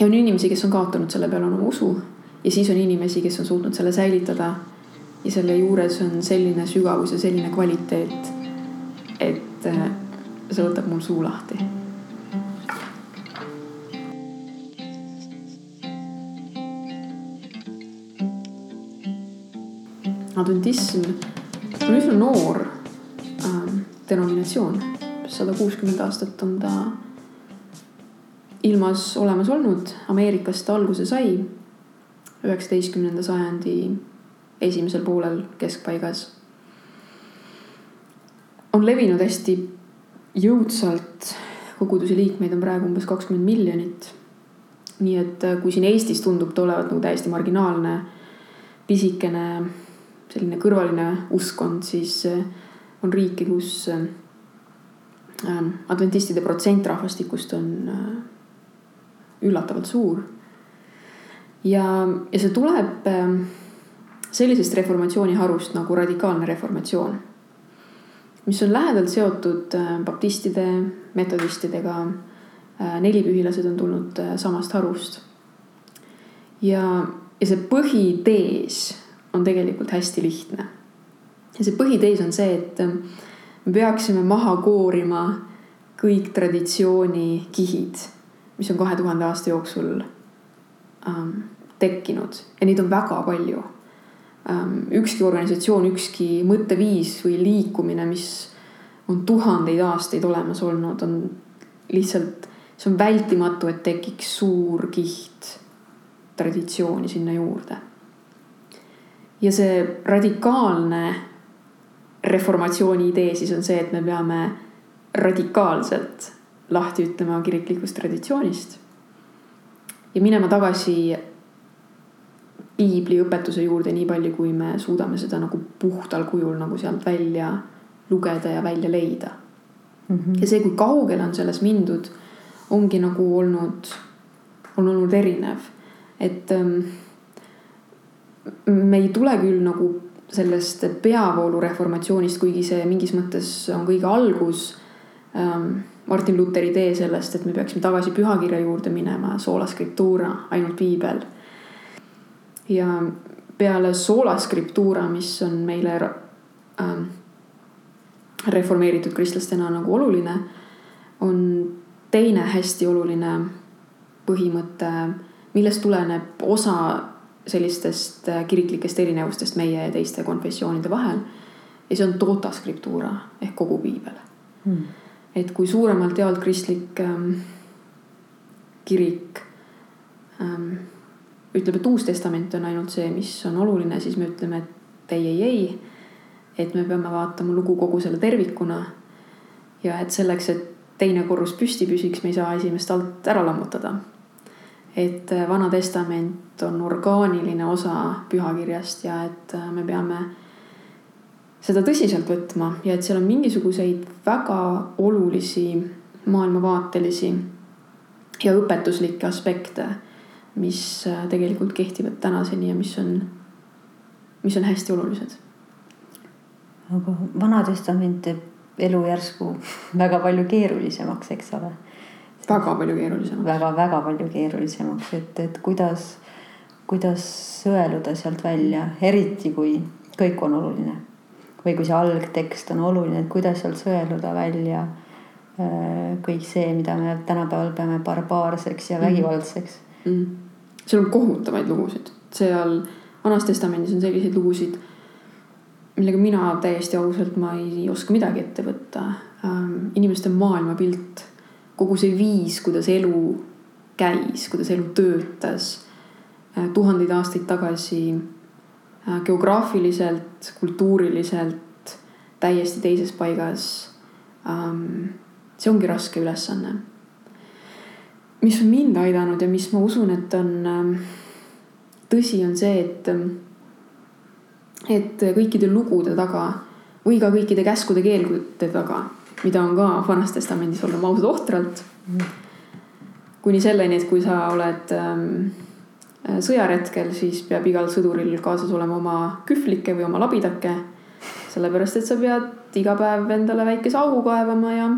ja on inimesi, kes on kaotanud selle peale oma usu ja siis on inimesi, kes on suutnud selle säilitada ja selle juures on selline sügavus ja selline kvaliteet, et äh, see võtab mul suu lahti. Adventism on üsna noor äh, denominatsioon, sada kuuskümmend aastat on ta ilmas olemas olnud, Ameerikast alguse sai. Üheksateistkümnenda sajandi esimesel poolel, keskpaigas. on levinud hästi jõudsalt, koguduse liikmeid on praegu umbes kakskümmend miljonit. nii et äh, kui siin Eestis tundub ta olevat nagu täiesti marginaalne, pisikene selline kõrvaline uskkond, siis äh, on riike, kus äh, adventistide protsent rahvastikust on üllatavalt suur. ja, ja see tuleb sellisest reformatsiooni harust nagu radikaalne reformatsioon, mis on lähedalt seotud baptistide, metodistidega. nelipühilased on tulnud samast harust. ja, ja see põhitees on tegelikult hästi lihtne. ja see põhitees on see, et me peaksime maha koorima kõik traditsiooni kihid, mis on kahe tuhande aasta jooksul ähm, tekkinud ja neid on väga palju. Ükski organisatsioon, ükski mõtteviis või liikumine, mis on tuhandeid aastaid olemas olnud, on lihtsalt, see on vältimatu, et tekiks suur kiht traditsiooni sinna juurde ja see radikaalne reformatsiooni idee siis on see, et me peame radikaalselt lahti ütlema kiriklikust traditsioonist. ja minema tagasi piibliõpetuse juurde nii palju, kui me suudame seda nagu puhtal kujul nagu sealt välja lugeda ja välja leida mm. -hmm. ja see, kui kaugele on selles mindud, ongi nagu olnud, on olnud erinev, et ähm, me ei tule küll nagu sellest peavoolu reformatsioonist, kuigi see mingis mõttes on kõige algus ähm,. Martin Luteri idee sellest, et me peaksime tagasi pühakirja juurde minema, sola scriptura, ainult piibel. Ja peale sola scriptura, mis on meile ähm, reformeeritud kristlastena nagu oluline, on teine hästi oluline põhimõte, millest tuleneb osa sellistest äh, kiriklikest erinevustest meie ja teiste konfessioonide vahel. ja see on tota scriptura ehk kogu piibel hmm.. et kui suuremalt jaolt kristlik ähm, kirik ähm, ütleb, et Uus Testament on ainult see, mis on oluline, siis me ütleme, et ei, ei, ei. et me peame vaatama lugu kogu selle tervikuna. ja et selleks, et teine korrus püsti püsiks, me ei saa esimest alt ära lammutada et äh, Vana Testament on orgaaniline osa pühakirjast ja et äh, me peame seda tõsiselt võtma ja et seal on mingisuguseid väga olulisi maailmavaatelisi ja õpetuslikke aspekte, mis äh, tegelikult kehtivad tänaseni ja mis on, mis on hästi olulised. aga Vana Testament teeb elu järsku väga palju keerulisemaks, eks ole väga palju keerulisemaks väga,. väga-väga palju keerulisemaks, et, et kuidas, kuidas sõeluda sealt välja, eriti kui kõik on oluline. või kui see algtekst on oluline, et kuidas sealt sõeluda välja äh, kõik see, mida me tänapäeval peame barbaarseks ja mhm. vägivaldseks mm. -hmm. Seal on kohutavaid lugusid, seal Vanas Testamendis on selliseid lugusid, millega mina täiesti ausalt, ma ei oska midagi ette võtta ähm,. inimeste maailmapilt kogu see viis, kuidas elu käis, kuidas elu töötas äh, tuhandeid aastaid tagasi äh, geograafiliselt, kultuuriliselt täiesti teises paigas. Ähm, see ongi raske ülesanne. Mis on mind aidanud ja mis ma usun, et on ähm, tõsi, on see, et, et kõikide lugude taga või ka kõikide käskude-keeldude taga mida on ka Vanas Testamendis, olgem ausad, ohtralt. kuni selleni, et kui sa oled ähm, sõjaretkel, siis peab igal sõduril kaasas olema oma kühvlike või oma labidake. sellepärast, et sa pead iga päev endale väikese augu kaevama ja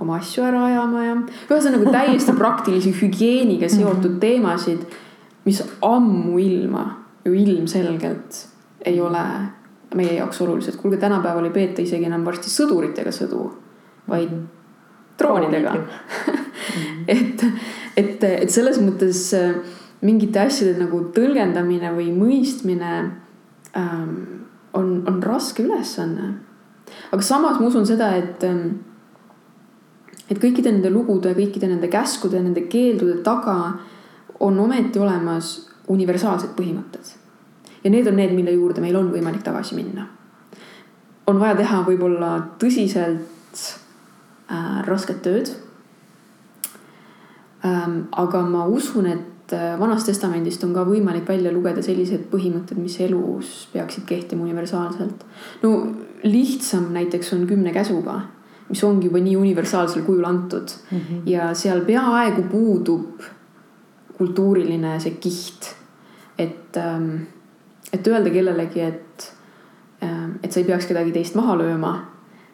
oma asju ära ajama ja ühesõnaga täiesti praktilisi hügieeniga seotud mhm. teemasid, mis ammuilma ju ilmselgelt ei ole meie jaoks olulised. kuulge, tänapäeval ei peeta isegi enam varsti sõduritega sõdu, vaid droonidega et, et, et selles mõttes äh, mingite asjade nagu tõlgendamine või mõistmine ähm, on, on raske ülesanne. aga samas ma usun seda, et ähm, et kõikide nende lugude, kõikide nende käskude, nende keeldude taga on ometi olemas universaalsed põhimõtted. ja need on need, mille juurde meil on võimalik tagasi minna. on vaja teha võib-olla tõsiselt äh, rasket tööd ähm,. aga ma usun, et äh, Vanast Testamendist on ka võimalik välja lugeda sellised põhimõtted, mis elus peaksid kehtima universaalselt. no lihtsam näiteks on kümne käsuga mis ongi juba nii universaalsel kujul antud mm. -hmm. ja seal peaaegu puudub kultuuriline see kiht. et, ähm, et öelda kellelegi, et, ähm, et sa ei peaks kedagi teist maha lööma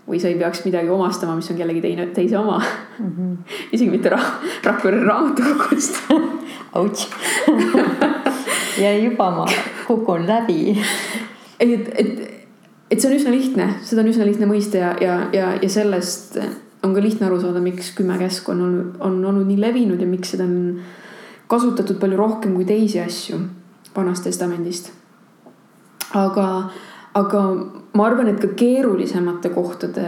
või sa ei peaks midagi omastama, mis on kellegi teine, teise oma mm. -hmm. isegi mitte ra Rakvere raamatukogust Ouch ja juba ma kukun läbi. et, et et see on üsna lihtne, seda on üsna lihtne mõista ja, ja, ja, ja sellest on ka lihtne aru saada, miks kümme käsku on olnud, on olnud nii levinud ja miks seda on kasutatud palju rohkem kui teisi asju Vanast Testamendist. aga, aga ma arvan, et ka keerulisemate kohtade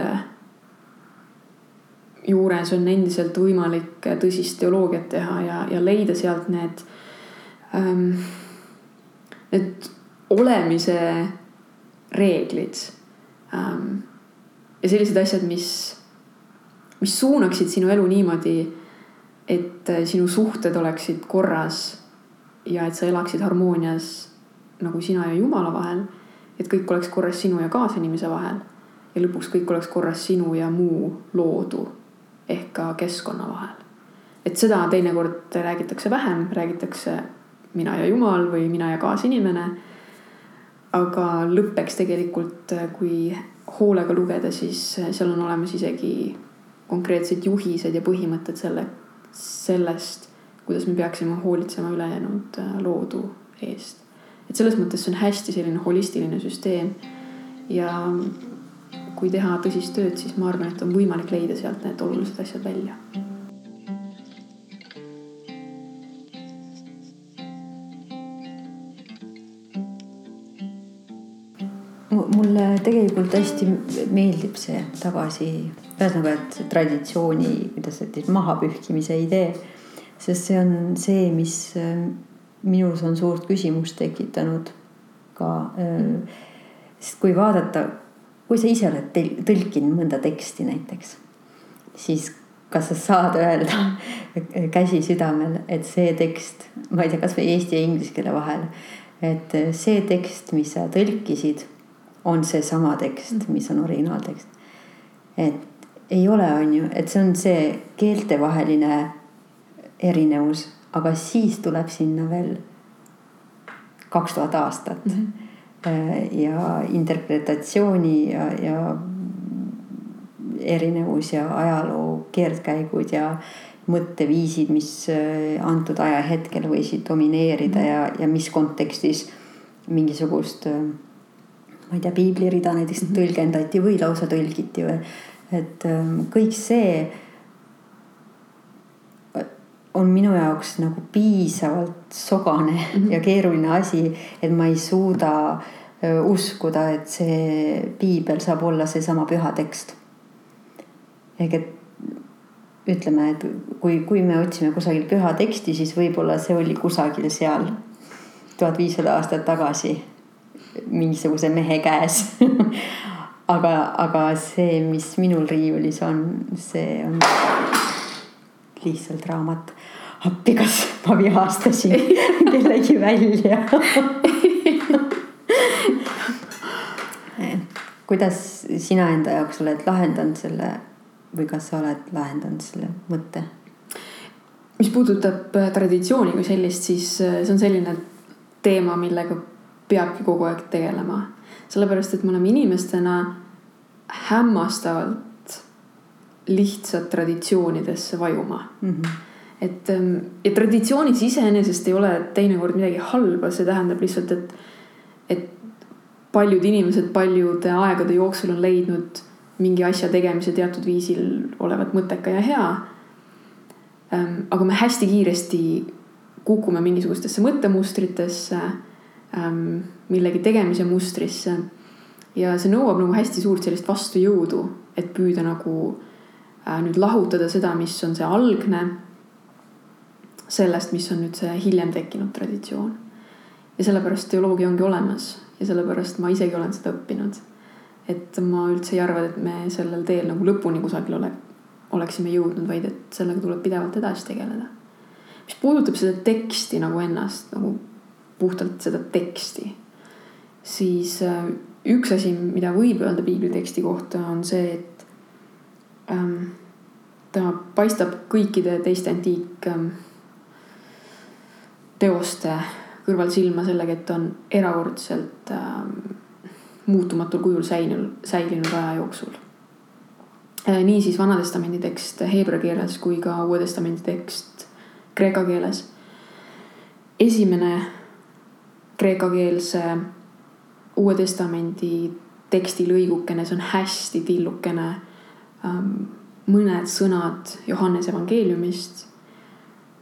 juures on endiselt võimalik tõsist teoloogiat teha ja, ja leida sealt need ähm,, need olemise reeglid ähm,. ja sellised asjad, mis, mis suunaksid sinu elu niimoodi, et äh, sinu suhted oleksid korras ja et sa elaksid harmoonias nagu sina ja Jumala vahel. et kõik oleks korras sinu ja kaasinimese vahel ja lõpuks kõik oleks korras sinu ja muu loodu ehk ka keskkonna vahel. et seda teinekord räägitakse vähem, räägitakse mina ja Jumal või mina ja kaasinimene aga lõppeks tegelikult, kui hoolega lugeda, siis seal on olemas isegi konkreetsed juhised ja põhimõtted selle, sellest, kuidas me peaksime hoolitsema ülejäänud äh, loodu eest. et selles mõttes see on hästi selline holistiline süsteem. ja kui teha tõsist tööd, siis ma arvan, et on võimalik leida sealt need olulised asjad välja mulle tegelikult hästi meeldib see tagasi, ühesõnaga, et traditsiooni, kuidas öelda, mahapühkimise idee. sest see on see, mis äh, minus on suurt küsimust tekitanud ka. Äh, sest kui vaadata, kui sa ise oled tõlkinud mõnda teksti näiteks, siis kas sa saad öelda käsi südamel, et see tekst, ma ei tea, kasvõi eesti ja inglise keele vahel, et see tekst, mis sa tõlkisid on seesama tekst, mis on originaaltekst. et ei ole, on ju, et see on see keeltevaheline erinevus, aga siis tuleb sinna veel kaks tuhat aastat mm. -hmm. ja interpretatsiooni ja, ja erinevus ja ajaloo keerdkäigud ja mõtteviisid, mis äh, antud ajahetkel võisid domineerida -hmm. ja, ja mis kontekstis mingisugust äh, ma ei tea, piiblirida näiteks -hmm. tõlgendati või lausa tõlgiti või. et ähm, kõik see on minu jaoks nagu piisavalt sogane mm -hmm. ja keeruline asi, et ma ei suuda äh, uskuda, et see piibel saab olla seesama püha tekst. ehk et ütleme, et kui, kui me otsime kusagil püha teksti, siis võib-olla see oli kusagil seal tuhat viissada aastat tagasi mingisuguse mehe käes aga, aga see, mis minul riiulis on, see on lihtsalt raamat. appi, kas ma vihastasin kellegi välja kuidas sina enda jaoks oled lahendanud selle või kas sa oled lahendanud selle mõtte? mis puudutab traditsiooni kui sellist, siis see on selline teema, millega peabki kogu aeg tegelema. sellepärast, et me oleme inimestena hämmastavalt lihtsad traditsioonidesse vajuma mm. -hmm. et ähm, ja traditsioonis iseenesest ei ole teinekord midagi halba, see tähendab lihtsalt, et, et paljud inimesed paljude aegade jooksul on leidnud mingi asja tegemise teatud viisil olevat mõtteka ja hea. Ähm, aga me hästi kiiresti kukume mingisugustesse mõttemustritesse millegi tegemise mustrisse. ja see nõuab nagu hästi suurt sellist vastujõudu, et püüda nagu äh, nüüd lahutada seda, mis on see algne sellest, mis on nüüd see hiljem tekkinud traditsioon. ja sellepärast teoloogia ongi olemas ja sellepärast ma isegi olen seda õppinud. et ma üldse ei arva, et me sellel teel nagu lõpuni kusagil ole, oleksime jõudnud, vaid et sellega tuleb pidevalt edasi tegeleda. mis puudutab seda teksti nagu ennast nagu puhtalt seda teksti, siis äh, üks asi, mida võib öelda piibliteksti kohta, on see, et ähm, ta paistab kõikide teiste antiik ähm, kõrval silma sellega, et on erakordselt ähm, muutumatul kujul säilinud, säilinud aja jooksul äh,. niisiis Vana-testamendi tekst heebrea keeles kui ka Uue Testamendi tekst kreeka keeles. esimene kreekakeelse Uue Testamendi teksti lõigukene, see on hästi tillukene ähm,. mõned sõnad Johannese evangeeliumist.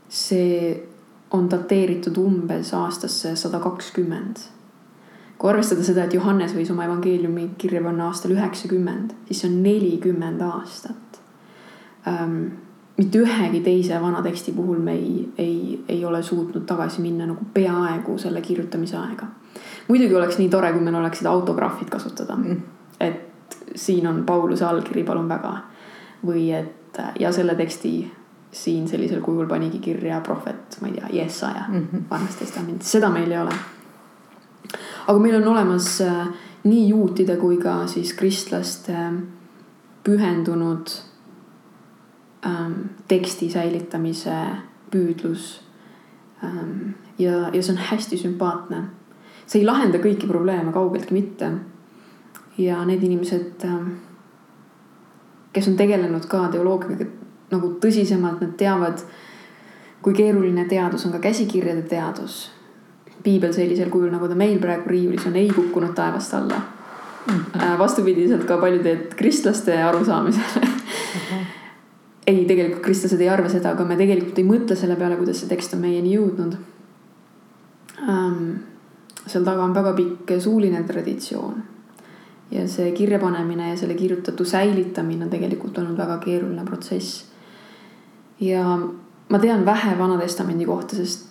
see on dateeritud umbes aastasse sada kakskümmend. kui arvestada seda, et Johannes võis oma evangeeliumi kirja panna aastal üheksakümmend, siis see on nelikümmend aastat ähm, mitte ühegi teise vana teksti puhul me ei, ei, ei ole suutnud tagasi minna nagu peaaegu selle kirjutamise aega. muidugi oleks nii tore, kui meil oleksid autograafid kasutada mm.. et siin on Pauluse allkiri, palun väga. või et ja selle teksti siin sellisel kujul panigi kirja prohvet, ma ei tea, Jesaja mm -hmm. vanas testamendis, seda meil ei ole. aga meil on olemas äh, nii juutide kui ka siis kristlaste pühendunud ähm, teksti säilitamise püüdlus ähm,. ja, ja see on hästi sümpaatne. see ei lahenda kõiki probleeme, kaugeltki mitte. ja need inimesed ähm,, kes on tegelenud ka teoloogiaga nagu tõsisemalt, nad teavad, kui keeruline teadus on ka käsikirjade teadus. piibel sellisel kujul, nagu ta meil praegu riiulis on, ei kukkunud taevast alla mm. -hmm. vastupidiselt ka paljude kristlaste arusaamisele. Ei, tegelikult kristlased ei arva seda, aga me tegelikult ei mõtle selle peale, kuidas see tekst on meieni jõudnud um,. seal taga on väga pikk suuline traditsioon ja see kirjapanemine ja selle kirjutatu säilitamine on tegelikult olnud väga keeruline protsess ja ma tean vähe Vana Testamendi kohta, sest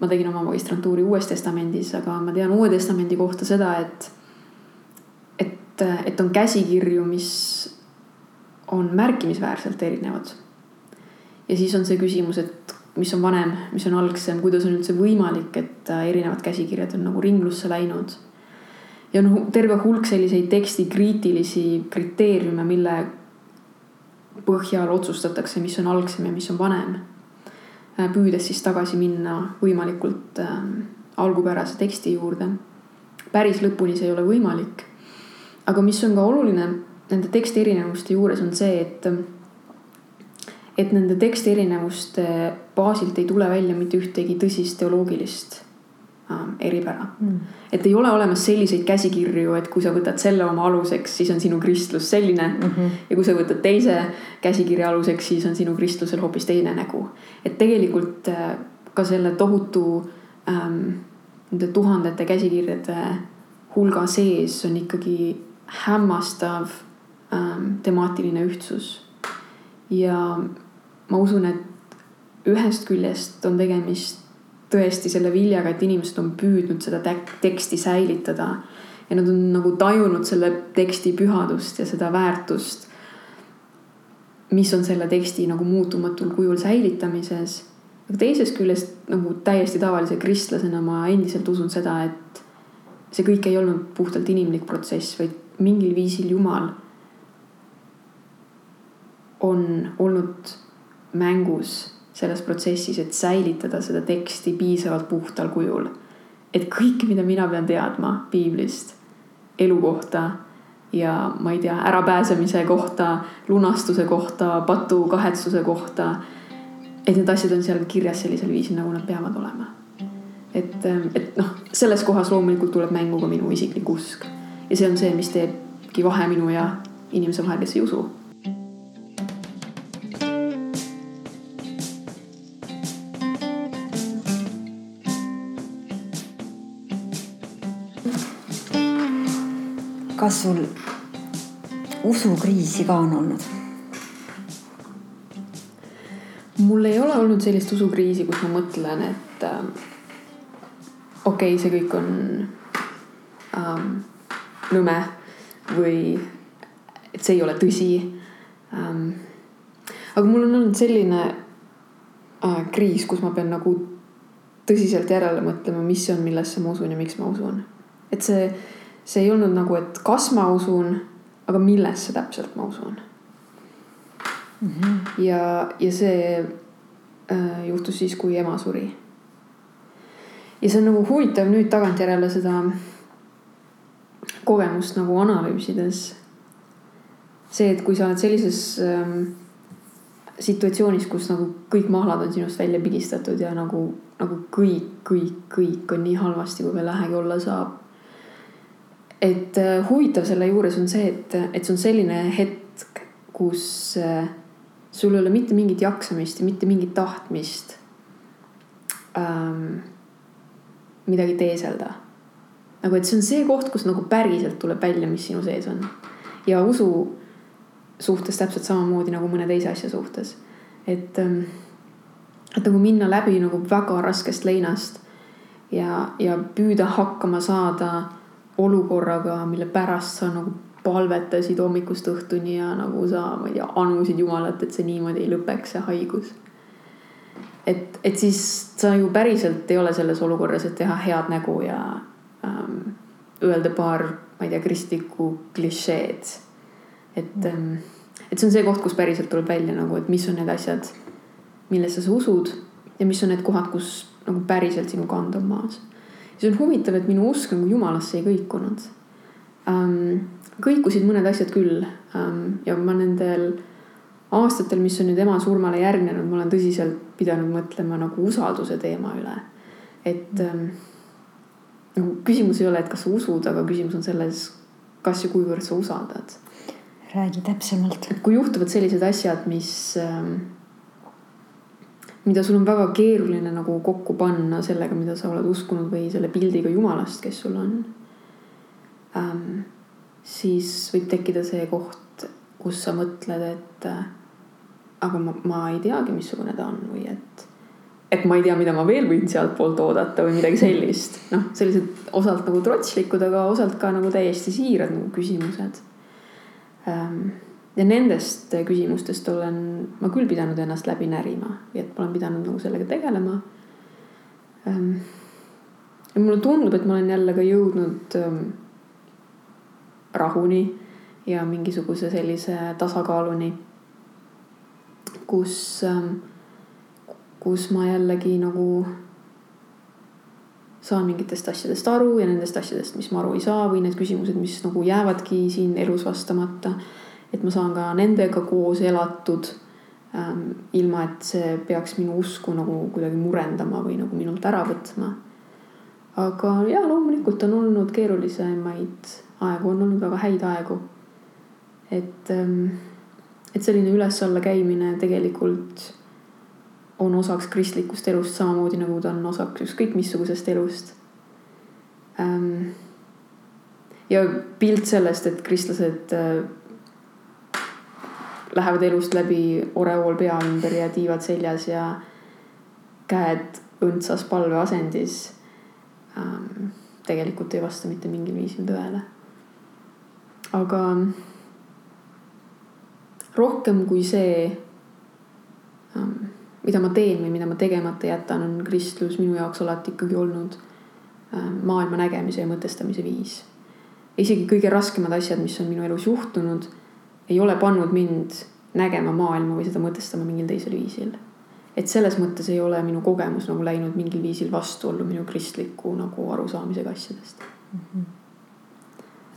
ma tegin oma magistrantuuri Uues Testamendis, aga ma tean Uue Testamendi kohta seda, et, et, et on käsikirju, mis on märkimisväärselt erinevad. ja siis on see küsimus, et mis on vanem, mis on algsem, kuidas on üldse võimalik, et erinevad käsikirjad on nagu ringlusse läinud. ja on terve hulk selliseid tekstikriitilisi kriteeriume, mille põhjal otsustatakse, mis on algsem ja mis on vanem. Äh, püüdes siis tagasi minna võimalikult äh, algupärase teksti juurde. päris lõpuni see ei ole võimalik. aga mis on ka oluline nende teksti erinevuste juures on see, et, et nende teksti erinevuste baasilt ei tule välja mitte ühtegi tõsist teoloogilist Ähm, eripära mm.. et ei ole olemas selliseid käsikirju, et kui sa võtad selle oma aluseks, siis on sinu kristlus selline mm. -hmm. ja kui sa võtad teise käsikirja aluseks, siis on sinu kristlusel hoopis teine nägu. et tegelikult äh, ka selle tohutu ähm, nende tuhandete käsikirjade hulga sees on ikkagi hämmastav ähm, temaatiline ühtsus. ja ma usun, et ühest küljest on tegemist tõesti selle viljaga, et inimesed on püüdnud seda teksti säilitada. ja nad on nagu tajunud selle teksti pühadust ja seda väärtust. mis on selle teksti nagu muutumatul kujul säilitamises. aga teisest küljest nagu täiesti tavalise kristlasena ma endiselt usun seda, et see kõik ei olnud puhtalt inimlik protsess, vaid mingil viisil Jumal on olnud mängus selles protsessis, et säilitada seda teksti piisavalt puhtal kujul. et kõik, mida mina pean teadma piiblist, elu kohta ja ma ei tea, ärapääsemise kohta, lunastuse kohta, patu kahetsuse kohta. et need asjad on seal kirjas sellisel viisil, nagu nad peavad olema. et, et noh, selles kohas loomulikult tuleb mängu ka minu isiklik usk ja see on see, mis teebki vahe minu ja inimese vahel, kes ei usu kas sul usukriisi ka on olnud? mul ei ole olnud sellist usukriisi, kus ma mõtlen, et äh, okei okay,, see kõik on ähm, nõme või et see ei ole tõsi ähm,. aga mul on olnud selline äh, kriis, kus ma pean nagu tõsiselt järele mõtlema, mis on, millesse ma usun ja miks ma usun. et see, see ei olnud nagu, et kas ma usun, aga millesse täpselt ma usun mm. -hmm. ja, ja see äh, juhtus siis, kui ema suri. ja see on nagu huvitav nüüd tagantjärele seda kogemust nagu analüüsides. see, et kui sa oled sellises ähm, situatsioonis, kus nagu kõik mahlad on sinust välja pigistatud ja nagu, nagu kõik, kõik, kõik on nii halvasti, kui veel vähegi olla saab. Et äh, huvitav selle juures on see, et, et see on selline hetk, kus äh, sul ei ole mitte mingit jaksamist ja mitte mingit tahtmist ähm, midagi teeselda. nagu, et see on see koht, kus nagu päriselt tuleb välja, mis sinu sees on. ja usu suhtes täpselt samamoodi nagu mõne teise asja suhtes. et, ähm, et nagu minna läbi nagu väga raskest leinast ja, ja püüda hakkama saada olukorraga, mille pärast sa nagu palvetasid hommikust õhtuni ja nagu sa, ma ei tea, anusid Jumalat, et see niimoodi ei lõpeks, see haigus. et, et siis sa ju päriselt ei ole selles olukorras, et teha head nägu ja ähm, öelda paar, ma ei tea, kristlikku klišeed et, mm. ähm, et see on see koht, kus päriselt tuleb välja nagu, et mis on need asjad, millesse sa usud ja mis on need kohad, kus nagu päriselt sinu kand on maas. See on huvitav, et minu usk nagu jumalasse ei kõikunud um,. kõikusid mõned asjad küll um, ja ma nendel aastatel, mis on nüüd ema surmale järgnenud, ma olen tõsiselt pidanud mõtlema nagu usalduse teema üle. et um, nagu küsimus ei ole, et kas sa usud, aga küsimus on selles, kas ja kuivõrd sa usaldad räägi täpsemalt. kui juhtuvad sellised asjad, mis, ähm, mida sul on väga keeruline nagu kokku panna sellega, mida sa oled uskunud või selle pildiga Jumalast, kes sul on. Ähm, siis võib tekkida see koht, kus sa mõtled, et äh, aga ma, ma ei teagi, missugune ta on või et et ma ei tea, mida ma veel võin sealtpoolt oodata või midagi sellist. noh, sellised osalt nagu trotslikud, aga osalt ka nagu täiesti siirad nagu küsimused Ähm, ja nendest küsimustest olen ma küll pidanud ennast läbi närima, et ma olen pidanud nagu sellega tegelema. Ähm, ja mulle tundub, et ma olen jälle ka jõudnud ähm, rahuni ja mingisuguse sellise tasakaaluni, kus, kus ma jällegi nagu saan mingitest asjadest aru ja nendest asjadest, mis ma aru ei saa või need küsimused, mis nagu jäävadki siin elus vastamata. Et ma saan ka nendega koos elatud ähm,. ilma, et see peaks minu usku nagu kuidagi murendama või nagu minult ära võtma. aga ja loomulikult on olnud keerulisemaid aegu, on olnud väga häid aegu. et ähm,, et selline üles-alla käimine tegelikult on osaks kristlikust elust samamoodi nagu ta on osaks ükskõik missugusest elust ähm,. ja pilt sellest, et kristlased äh, lähevad elust läbi oreool pea ümber ja tiivad seljas ja käed õndsas palveasendis ähm,. tegelikult ei vasta mitte mingil viisil tõele. aga rohkem kui see ähm, mida ma teen või mida ma tegemata jätan, on kristlus minu jaoks alati ikkagi olnud äh, maailma nägemise ja mõtestamise viis. isegi kõige raskemad asjad, mis on minu elus juhtunud, ei ole pannud mind nägema maailma või seda mõtestama mingil teisel viisil. et selles mõttes ei ole minu kogemus nagu läinud mingil viisil vastuollu minu kristliku nagu arusaamisega asjadest mm. -hmm.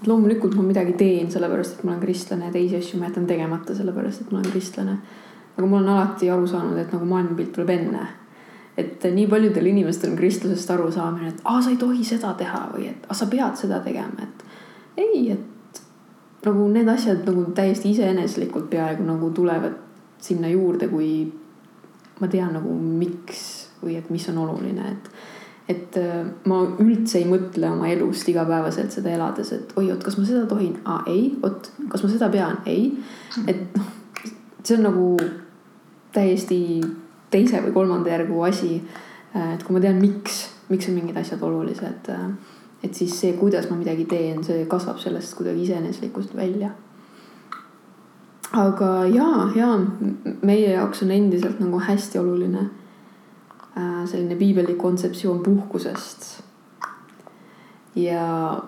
et loomulikult ma midagi teen sellepärast, et ma olen kristlane ja teisi asju ma jätan tegemata sellepärast, et ma olen kristlane aga ma olen alati aru saanud, et nagu maailmapilt tuleb enne. et nii paljudel inimestel on kristlusest arusaamine, et aa, sa ei tohi seda teha või et aa, sa pead seda tegema, et ei, et nagu need asjad nagu täiesti iseeneslikult peaaegu nagu tulevad sinna juurde, kui ma tean nagu miks või et mis on oluline, et et äh, ma üldse ei mõtle oma elust igapäevaselt seda elades, et oi, oot, kas ma seda tohin? aa, ei, oot, kas ma seda pean? ei. et noh, see on nagu täiesti teise või kolmanda järgu asi. Äh, et kui ma tean, miks, miks on mingid asjad olulised, äh, et siis see, kuidas ma midagi teen, see kasvab sellest kuidagi iseeneslikust välja. aga ja, ja meie jaoks on endiselt nagu hästi oluline Äh, selline piibellik kontseptsioon puhkusest. ja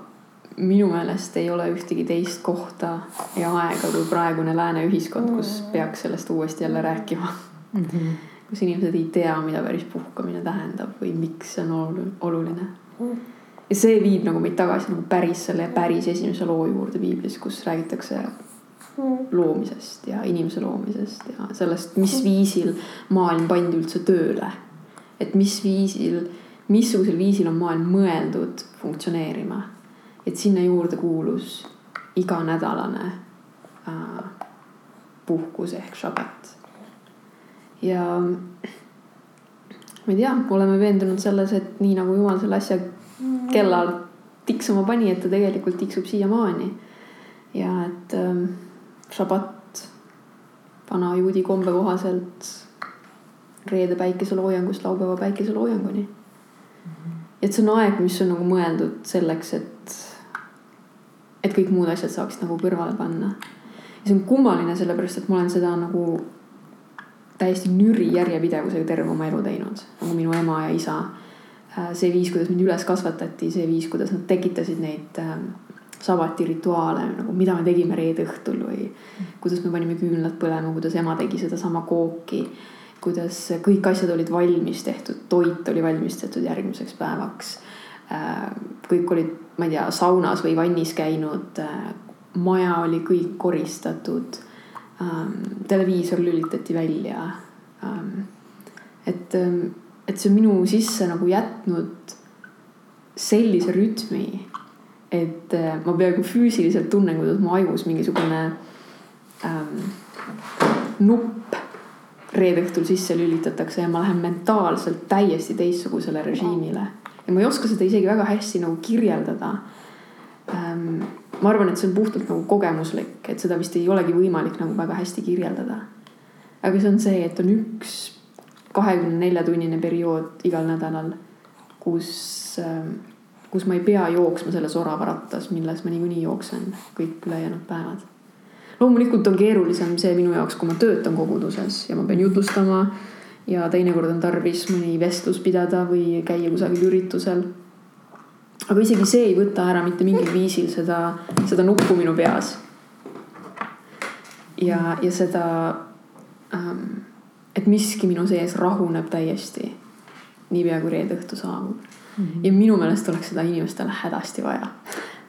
minu meelest ei ole ühtegi teist kohta ja aega kui praegune lääne ühiskond, kus peaks sellest uuesti jälle rääkima mm. -hmm. kus inimesed ei tea, mida päris puhkamine tähendab või miks see on oluline. Ja see viib nagu meid tagasi nagu päris selle päris esimese loo juurde piiblis, kus räägitakse loomisest ja inimese loomisest ja sellest, mis viisil maailm pandi üldse tööle et mis viisil, missugusel viisil on maailm mõeldud funktsioneerima. et sinna juurde kuulus iganädalane äh, puhkus ehk šabat. ja ma ei tea, oleme veendunud selles, et nii nagu jumal selle asja kellal tiksuma pani, et ta tegelikult tiksub siiamaani. ja et ähm, šabat vana juudi kombe kohaselt reede päikeseloojangust laupäeva päikeseloojanguni. -hmm. et see on aeg, mis on nagu mõeldud selleks, et, et kõik muud asjad saaksid nagu kõrvale panna. ja see on kummaline, sellepärast et ma olen seda nagu täiesti nüri järjepidevusega terve oma elu teinud, nagu minu ema ja isa. Äh, see viis, kuidas mind üles kasvatati, see viis, kuidas nad tekitasid neid äh, sabati rituaale nagu, mida me tegime reede õhtul või kuidas me panime küünlad põlema, kuidas ema tegi sedasama kooki kuidas kõik asjad olid valmis tehtud, toit oli valmis tehtud järgmiseks päevaks. Äh, kõik olid, ma ei tea, saunas või vannis käinud. Äh, maja oli kõik koristatud. Ähm, televiisor lülitati välja. Ähm, et, ähm, et see on minu sisse nagu jätnud sellise rütmi, et äh, ma peaaegu füüsiliselt tunnen, kuidas mu ajus mingisugune ähm, nupp reede õhtul sisse lülitatakse ja ma lähen mentaalselt täiesti teistsugusele režiimile. ja ma ei oska seda isegi väga hästi nagu kirjeldada ähm,. ma arvan, et see on puhtalt nagu kogemuslik, et seda vist ei olegi võimalik nagu väga hästi kirjeldada. aga see on see, et on üks kahekümne nelja tunnine periood igal nädalal, kus ähm, kus ma ei pea jooksma selles oravaratas, milles ma niikuinii jooksen kõik ülejäänud päevad loomulikult on keerulisem see minu jaoks, kui ma töötan koguduses ja ma pean jutustama. ja teinekord on tarvis mõni vestlus pidada või käia kusagil üritusel. aga isegi see ei võta ära mitte mingil viisil seda, seda nuppu minu peas. ja, ja seda ähm,, et miski minu sees rahuneb täiesti niipea kui reede õhtu saabub mm. -hmm. ja minu meelest oleks seda inimestele hädasti vaja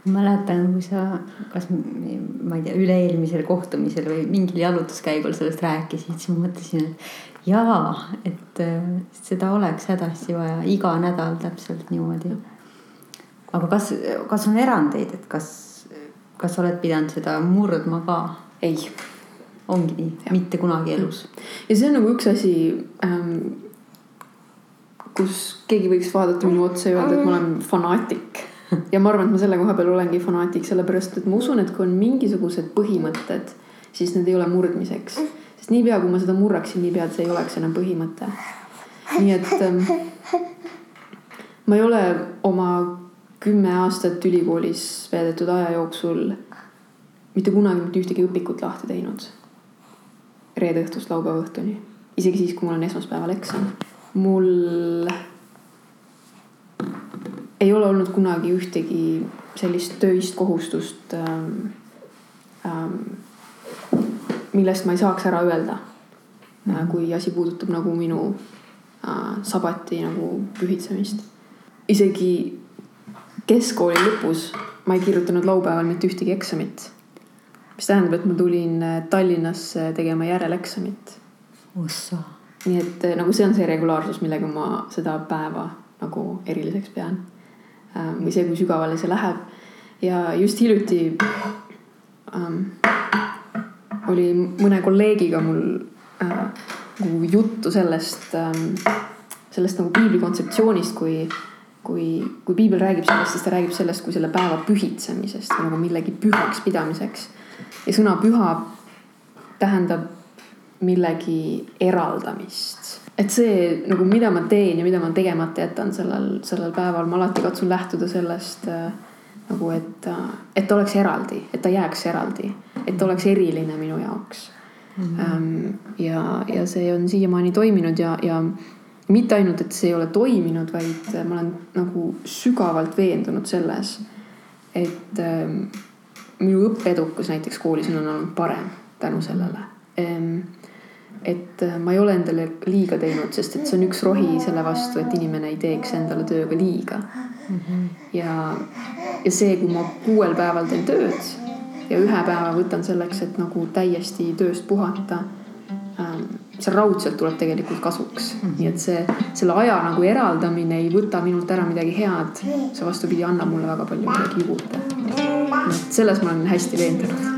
mäletan, kui sa, kas ma ei tea, üle-eelmisel kohtumisel või mingil jalutuskäigul sellest rääkisid, siis ma mõtlesin, et jaa, et seda oleks hädasti vaja iga nädal täpselt niimoodi. aga kas, kas on erandeid, et kas, kas oled pidanud seda murdma ka? ei. Ongi nii, mitte kunagi elus. ja see on nagu üks asi ähm,, kus keegi võiks vaadata minu otsa ja öelda, et ma olen fanaatik ja ma arvan, et ma selle koha peal olengi fanaatik, sellepärast et ma usun, et kui on mingisugused põhimõtted, siis need ei ole murdmiseks. sest niipea, kui ma seda murraksin, niipea see ei oleks enam põhimõte. nii et ähm, ma ei ole oma kümme aastat ülikoolis veedetud aja jooksul mitte kunagi mitte ühtegi õpikut lahti teinud. Reede õhtust laupäeva õhtuni, isegi siis, kui mul on esmaspäeval eksam. mul ei ole olnud kunagi ühtegi sellist töist kohustust ähm,, ähm, millest ma ei saaks ära öelda. -hmm. kui asi puudutab nagu minu äh, sabati nagu pühitsemist. isegi keskkooli lõpus ma ei kirjutanud laupäeval mitte ühtegi eksamit. Mis tähendab, et ma tulin äh, Tallinnasse tegema järeleksamit. nii et äh, nagu see on see regulaarsus, millega ma seda päeva nagu eriliseks pean Ähm, või see, kui sügavale see läheb. ja just hiljuti ähm, oli mõne kolleegiga mul äh, nagu juttu sellest ähm,, sellest nagu piibli kontseptsioonist kui kui, kui piibel räägib sellest, siis ta räägib sellest kui selle päeva pühitsemisest või nagu millegi pühaks pidamiseks. Ja sõna püha tähendab millegi eraldamist. et see nagu, mida ma teen ja mida ma tegemata jätan sellel, sellel päeval, ma alati katsun lähtuda sellest äh, nagu, et, et oleks eraldi, et ta jääks eraldi, et oleks eriline minu jaoks mm. -hmm. ja, ja see on siiamaani toiminud ja, ja mitte ainult, et see ei ole toiminud, vaid ma olen nagu sügavalt veendunud selles, et ähm, minu õppeedukus näiteks koolis on olnud parem tänu sellele et äh, ma ei ole endale liiga teinud, sest et see on üks rohi selle vastu, et inimene ei teeks endale tööga liiga mm. -hmm. ja, ja see, kui ma kuuel päeval teen tööd ja ühe päeva võtan selleks, et nagu täiesti tööst puhata ähm,. see raudselt tuleb tegelikult kasuks mm, -hmm. nii et see, selle aja nagu eraldamine ei võta minult ära midagi head. see vastupidi annab mulle väga palju midagi juurde. Selles ma olen hästi veendunud